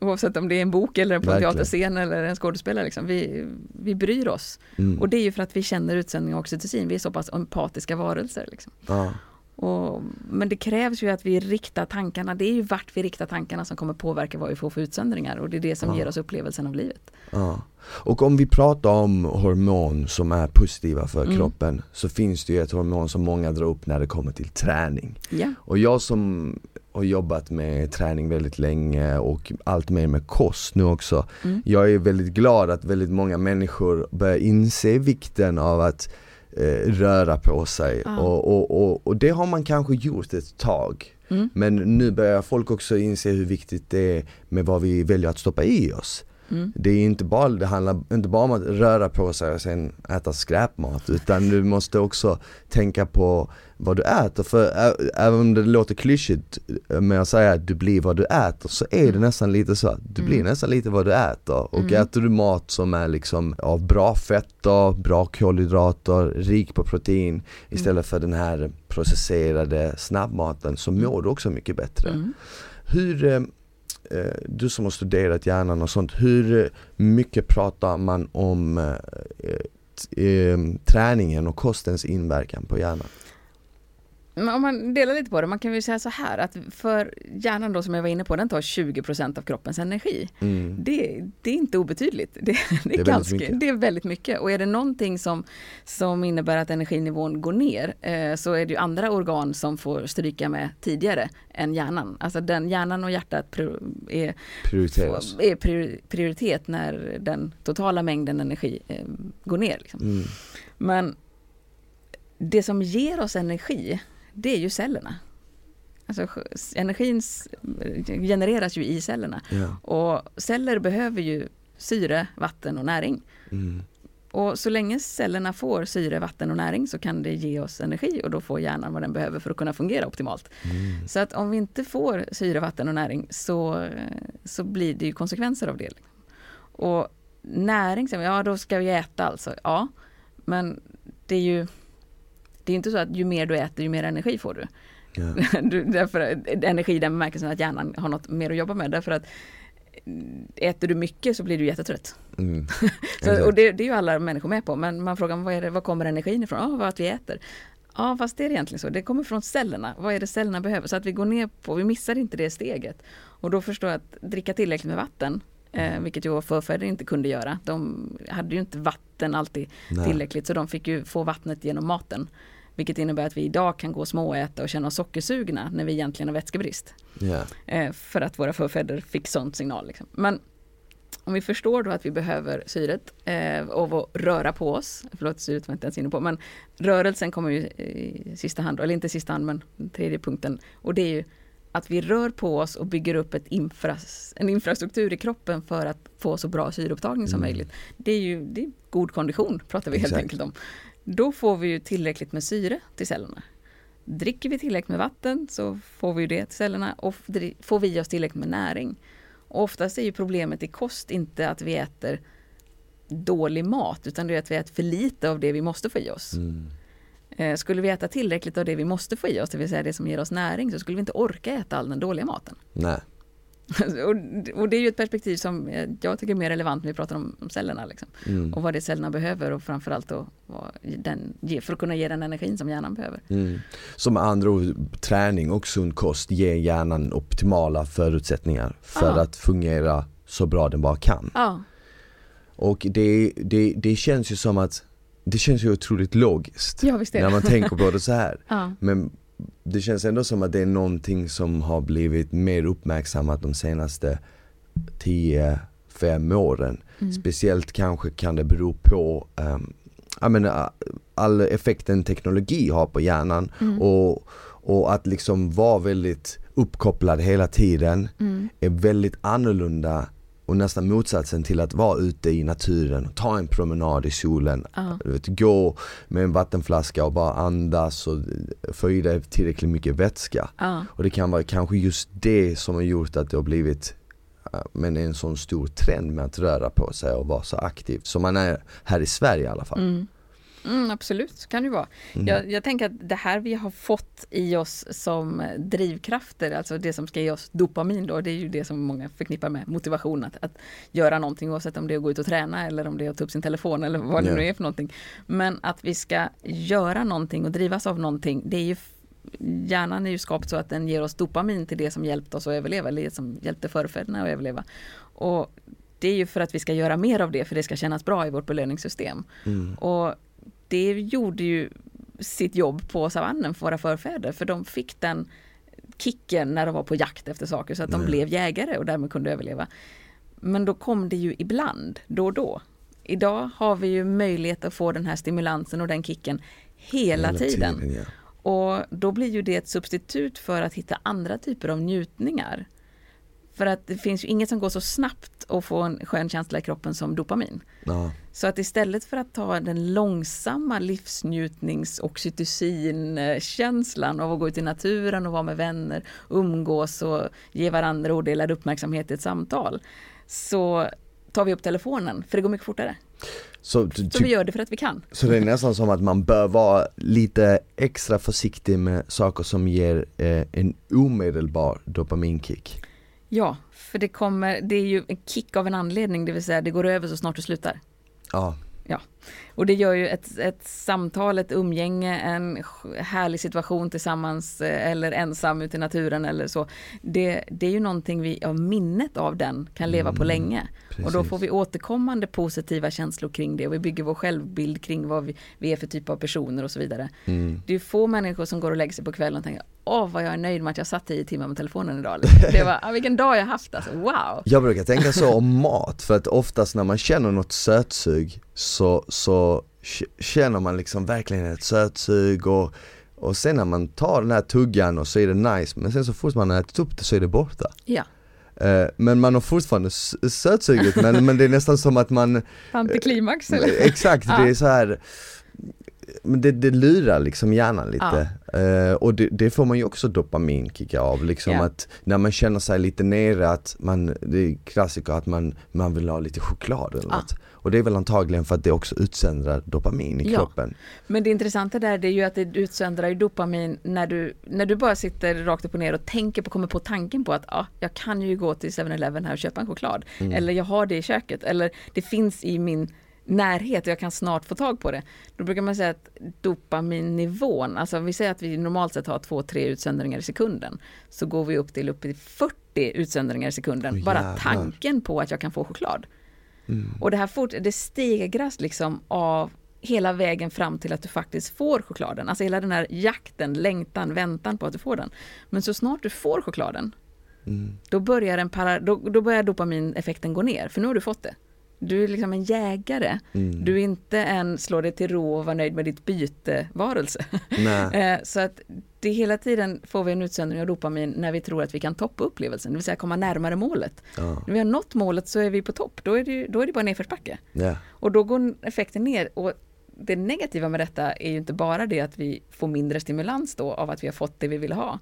[SPEAKER 2] Oavsett om det är en bok eller på en teaterscen eller en skådespelare. Liksom. Vi, vi bryr oss. Mm. Och det är ju för att vi känner utsändning av oxytocin. Vi är så pass empatiska varelser. Liksom.
[SPEAKER 1] Ja.
[SPEAKER 2] Och, men det krävs ju att vi riktar tankarna, det är ju vart vi riktar tankarna som kommer påverka vad vi får för utsöndringar och det är det som ja. ger oss upplevelsen av livet.
[SPEAKER 1] Ja. Och om vi pratar om hormon som är positiva för mm. kroppen så finns det ju ett hormon som många drar upp när det kommer till träning.
[SPEAKER 2] Ja.
[SPEAKER 1] Och jag som har jobbat med träning väldigt länge och allt mer med kost nu också. Mm. Jag är väldigt glad att väldigt många människor börjar inse vikten av att eh, röra på sig ah. och, och, och, och, det har man kanske gjort ett tag.
[SPEAKER 2] Mm.
[SPEAKER 1] Men nu börjar folk också inse hur viktigt det är med vad vi väljer att stoppa i oss.
[SPEAKER 2] Mm.
[SPEAKER 1] Det, är inte bara, det handlar inte bara om att röra på sig och sen äta skräpmat utan du måste också tänka på vad du äter. För även om det låter klyschigt med att säga att du blir vad du äter så är det mm. nästan lite så att du mm. blir nästan lite vad du äter. Och mm. äter du mat som är liksom av bra fetter, bra kolhydrater, rik på protein mm. istället för den här processerade snabbmaten så mm. mår du också mycket bättre. Hur eh, eh, du som har studerat hjärnan och sånt, hur mycket pratar man om eh, träningen och kostens inverkan på hjärnan?
[SPEAKER 2] Om man delar lite på det, man kan ju säga så här att för hjärnan då som jag var inne på, den tar 20% av kroppens energi. Mm. Det, det, är inte obetydligt. Det, det, är, det är ganska, det är väldigt mycket. Och är det någonting som, som innebär att energinivån går ner eh, så är det ju andra organ som får stryka med tidigare än hjärnan. Alltså den hjärnan och hjärtat är, är prioritet när den totala mängden energi eh, går ner. Liksom. Mm. Men det som ger oss energi det är ju cellerna. Alltså energin genereras ju i cellerna. Ja. Och celler behöver ju syre, vatten och näring. Mm. Och så länge cellerna får syre, vatten och näring så kan det ge oss energi och då får hjärnan vad den behöver för att kunna fungera optimalt. Mm. Så att om vi inte får syre, vatten och näring så, så blir det ju konsekvenser av det. Och näring, ja då ska vi äta alltså. Ja, men det är ju det är inte så att ju mer du äter, ju mer energi får du. Ja. [LAUGHS] du därför, energi i den bemärkelsen att hjärnan har något mer att jobba med. Därför att äter du mycket så blir du jättetrött. Mm. [LAUGHS] så, och det, det, är ju alla människor med på. Men man frågar vad, är det, vad kommer energin ifrån? Ja, vad att vi äter. Ja, fast det är egentligen så. Det kommer från cellerna. Vad är det cellerna behöver? Så att vi går ner på, vi missar inte det steget. Och då förstår jag att dricka tillräckligt med vatten, eh, vilket ju förfäder inte kunde göra. De hade ju inte vatten alltid Nej. tillräckligt, så de fick ju få vattnet genom maten. Vilket innebär att vi idag kan gå och småäta och känna oss sockersugna när vi egentligen har vätskebrist. Yeah. För att våra förfäder fick sånt signal. Liksom. Men om vi förstår då att vi behöver syret eh, och röra på oss, förlåt syret var inte ens inne på, men rörelsen kommer ju i sista hand, eller inte i sista hand men tredje punkten och det är ju att vi rör på oss och bygger upp ett infra, en infrastruktur i kroppen för att få så bra syreupptagning som mm. möjligt. Det är ju det är god kondition pratar vi Exakt. helt enkelt om. Då får vi ju tillräckligt med syre till cellerna. Dricker vi tillräckligt med vatten så får vi det till cellerna och får vi oss tillräckligt med näring. Och oftast är ju problemet i kost inte att vi äter dålig mat utan det är att vi äter för lite av det vi måste få i oss. Mm. Eh, skulle vi äta tillräckligt av det vi måste få i oss, det vill säga det som ger oss näring, så skulle vi inte orka äta all den dåliga maten.
[SPEAKER 1] Nej. [LAUGHS]
[SPEAKER 2] och, och, det är ju ett perspektiv som jag tycker är mer relevant när vi pratar om, om cellerna. Liksom. Mm. Och vad det cellerna behöver och framförallt då, den, för att kunna ge den energin som hjärnan behöver. Mm.
[SPEAKER 1] Med andra ord, träning och sund kost ger hjärnan optimala förutsättningar för ah. att fungera så bra den bara kan.
[SPEAKER 2] Ah.
[SPEAKER 1] Och det, det, det känns ju som att det känns ju otroligt logiskt
[SPEAKER 2] ja,
[SPEAKER 1] när man tänker på det så här. [LAUGHS] ja. Men det känns ändå som att det är någonting som har blivit mer uppmärksammat de senaste 10-5 åren. Mm. Speciellt kanske kan det bero på um, jag menar, all effekten teknologi har på hjärnan mm. och, och att liksom vara väldigt uppkopplad hela tiden mm. är väldigt annorlunda och nästan motsatsen till att vara ute i naturen, ta en promenad i solen, uh. vet, gå med en vattenflaska och bara andas och få i dig tillräckligt mycket vätska. Uh. Och det kan vara kanske just det som har gjort att det har blivit men en sån stor trend med att röra på sig och vara så aktiv som man är här i Sverige i alla fall.
[SPEAKER 2] Mm. Mm, absolut, kan det vara. Mm. Jag, jag, tänker att det här vi har fått i oss som drivkrafter, alltså det som ska ge oss dopamin då, det är ju det som många förknippar med motivation, att, att göra någonting oavsett om det är att gå ut och träna eller om det är att ta upp sin telefon eller vad det nu är för någonting. Men att vi ska göra någonting och drivas av någonting, det är ju Hjärnan är ju skapt så att den ger oss dopamin till det som hjälpt oss att överleva, eller det som hjälpte förfäderna att överleva. Och det är ju för att vi ska göra mer av det, för det ska kännas bra i vårt belöningssystem. Mm. Och det gjorde ju sitt jobb på savannen för våra förfäder, för de fick den kicken när de var på jakt efter saker så att de blev jägare och därmed kunde överleva. Men då kom det ju ibland, då och då. Idag har vi ju möjlighet att få den här stimulansen och den kicken hela, hela tiden. tiden ja. Och då blir ju det ett substitut för att hitta andra typer av njutningar. För att det finns ju inget som går så snabbt att få en skön känsla i kroppen som dopamin. Ja. Så att istället för att ta den långsamma livsnjutnings oxytocin-känslan av att gå ut i naturen och vara med vänner, umgås och ge varandra odelad uppmärksamhet i ett samtal. Så tar vi upp telefonen, för det går mycket fortare. Så, så vi gör det för att vi kan.
[SPEAKER 1] Så det är nästan som att man bör vara lite extra försiktig med saker som ger eh, en omedelbar dopaminkick.
[SPEAKER 2] Ja, för det kommer, det är ju en kick av en anledning, det vill säga det går över så snart du slutar.
[SPEAKER 1] Ja.
[SPEAKER 2] Ja, Och det gör ju ett, ett samtal, ett umgänge, en härlig situation tillsammans eh, eller ensam ute i naturen eller så. Det, det är ju någonting vi av minnet av den kan leva mm, på länge. Precis. Och då får vi återkommande positiva känslor kring det och vi bygger vår självbild kring vad vi, vi är för typ av personer och så vidare. Mm. Det är få människor som går och lägger sig på kvällen och tänker åh vad jag är nöjd med att jag satt tio timmar med telefonen idag. [LAUGHS] Det var, ah, vilken dag jag haft alltså, wow!
[SPEAKER 1] Jag brukar tänka så om mat, för att oftast när man känner något sötsug så, så känner man liksom verkligen ett sötsug och, och sen när man tar den här tuggan och så är det nice, men sen så fort man har ätit upp det så är det borta.
[SPEAKER 2] Ja.
[SPEAKER 1] Eh, men man har fortfarande sötsuget men, men det är nästan som att man [LAUGHS]
[SPEAKER 2] Antiklimax eller?
[SPEAKER 1] Exakt, det är så här men det, det lurar liksom hjärnan lite. Ja. Uh, och det, det, får man ju också dopaminkicka av, liksom yeah. att när man känner sig lite nere att man, det är klassiker att man, man vill ha lite choklad eller ja. något. Och det är väl antagligen för att det också utsöndrar dopamin i ja. kroppen.
[SPEAKER 2] Men det intressanta där det är ju att det utsöndrar dopamin när du, när du bara sitter rakt upp och ner och tänker på, kommer på tanken på att ja, jag kan ju gå till 7-Eleven här och köpa en choklad. Mm. Eller jag har det i köket. Eller det finns i min närhet och jag kan snart få tag på det. Då brukar man säga att dopaminnivån, alltså vi säger att vi normalt sett har 2-3 utsöndringar i sekunden. Så går vi upp till upp till 40 utsöndringar i sekunden. Oh, bara tanken på att jag kan få choklad. Mm. Och det här fort, det stegras liksom av hela vägen fram till att du faktiskt får chokladen. Alltså hela den här jakten, längtan, väntan på att du får den. Men så snart du får chokladen, mm. då, börjar en para, då, då börjar dopamineffekten gå ner, för nu har du fått det. Du är liksom en jägare. Mm. Du är inte en slå dig till ro och vara nöjd med ditt byte varelse. [LAUGHS] Eh, så att det hela tiden får vi en utsöndring av dopamin när vi tror att vi kan toppa upplevelsen, det vill säga komma närmare målet. Ja. När vi har nått målet så är vi på topp, då är det, då är det bara nedförsbacke. Yeah. Och då går effekten ner. Och det negativa med detta är ju inte bara det att vi får mindre stimulans då av att vi har fått det vi vill ha,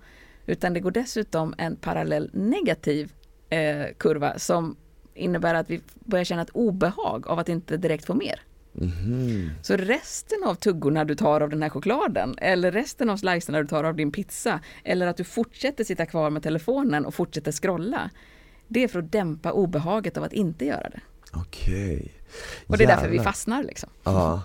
[SPEAKER 2] utan det går dessutom en parallell negativ eh, kurva som innebär att vi börjar känna ett obehag av att inte direkt få mer. Mm. Så resten av tuggorna du tar av den här chokladen eller resten av slicerna du tar av din pizza eller att du fortsätter sitta kvar med telefonen och fortsätter scrolla. Det är för att dämpa obehaget av att inte göra det.
[SPEAKER 1] Okej. Okay.
[SPEAKER 2] Och det är därför vi fastnar liksom.
[SPEAKER 1] Ja.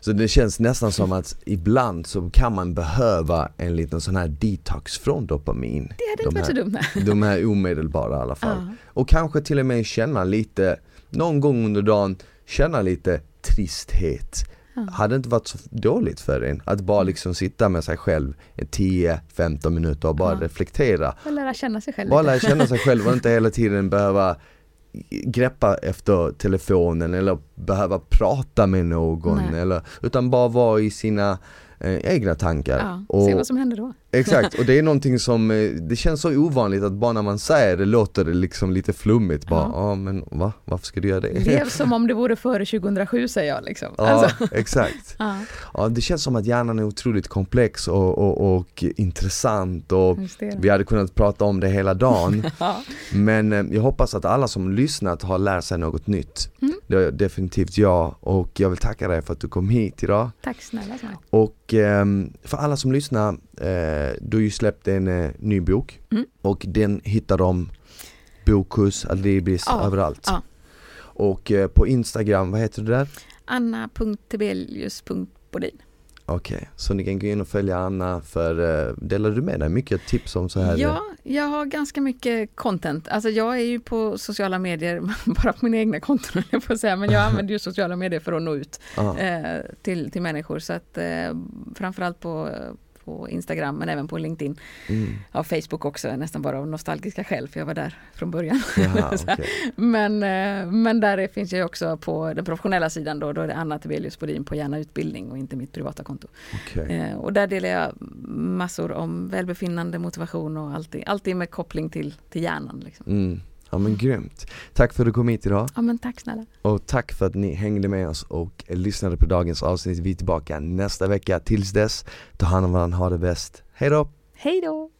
[SPEAKER 1] Så det känns nästan som att ibland så kan man behöva en liten sån här detox från dopamin.
[SPEAKER 2] Det hade inte varit så dumt. [LAUGHS]
[SPEAKER 1] De här omedelbara i alla fall. Ja. Och kanske till och med känna lite, någon gång under dagen, känna lite tristhet. Ja. Hade inte varit så dåligt för en att bara liksom sitta med sig själv 10-15 minuter och bara ja. reflektera.
[SPEAKER 2] Och lära känna sig själv.
[SPEAKER 1] Bara lära känna sig själv och [LAUGHS] inte hela tiden behöva greppa efter telefonen eller behöva prata med någon eller, utan bara vara i sina eh, egna tankar.
[SPEAKER 2] Ja, och, se vad som händer då.
[SPEAKER 1] Exakt, och det är någonting som, eh, det känns så ovanligt att bara när man säger det låter det liksom lite flummigt bara, ja, ah, men va? Varför ska du göra det?
[SPEAKER 2] Det är som om det vore före 2007 säger jag liksom.
[SPEAKER 1] Ja, alltså. exakt. Ja. ja. det känns som att hjärnan är otroligt komplex och, och, och intressant och vi hade kunnat prata om det hela dagen. [LAUGHS] ja. Men eh, jag hoppas att alla som lyssnat har lärt sig något nytt. Mm. Det är definitivt jag och jag vill tacka dig för att du kom hit idag.
[SPEAKER 2] Tack snälla.
[SPEAKER 1] Och ehm, för alla som lyssnar eh, du har ju släppt en eh, ny bok mm. och den hittar de Bokus, Adlibris, ja, överallt. Ja. Och eh, på Instagram, vad heter du där?
[SPEAKER 2] Anna.tebelius.bodin
[SPEAKER 1] Okej, okay. så ni kan gå in och följa Anna för uh, delar du med dig mycket tips om så här?
[SPEAKER 2] Ja, jag har ganska mycket content. Alltså jag är ju på sociala medier, [LAUGHS] bara på mina egna konton jag får säga, men jag [LAUGHS] använder ju sociala medier för att nå ut uh, till, till människor. Så att uh, framförallt på på Instagram men även på LinkedIn. Mm. Ja, Facebook också, nästan bara av nostalgiska skäl för jag var där från början. Jaha, [LAUGHS] okay. men, eh, men där finns jag också på den professionella sidan då, då är det Anna Tibelius Bodin på Gärna Utbildning och inte mitt privata konto. Okay. Eh, och där delar jag massor om välbefinnande, motivation och allting, alltid med koppling till, till hjärnan. Liksom.
[SPEAKER 1] Mm. Ja men grymt. Tack för att du kom hit idag.
[SPEAKER 2] Ja men tack snälla.
[SPEAKER 1] Och tack för att ni hängde med oss och lyssnade på dagens avsnitt. Vi är tillbaka nästa vecka. Tills dess, ta hand om varandra, ha det bäst. Hej då!
[SPEAKER 2] Hej då!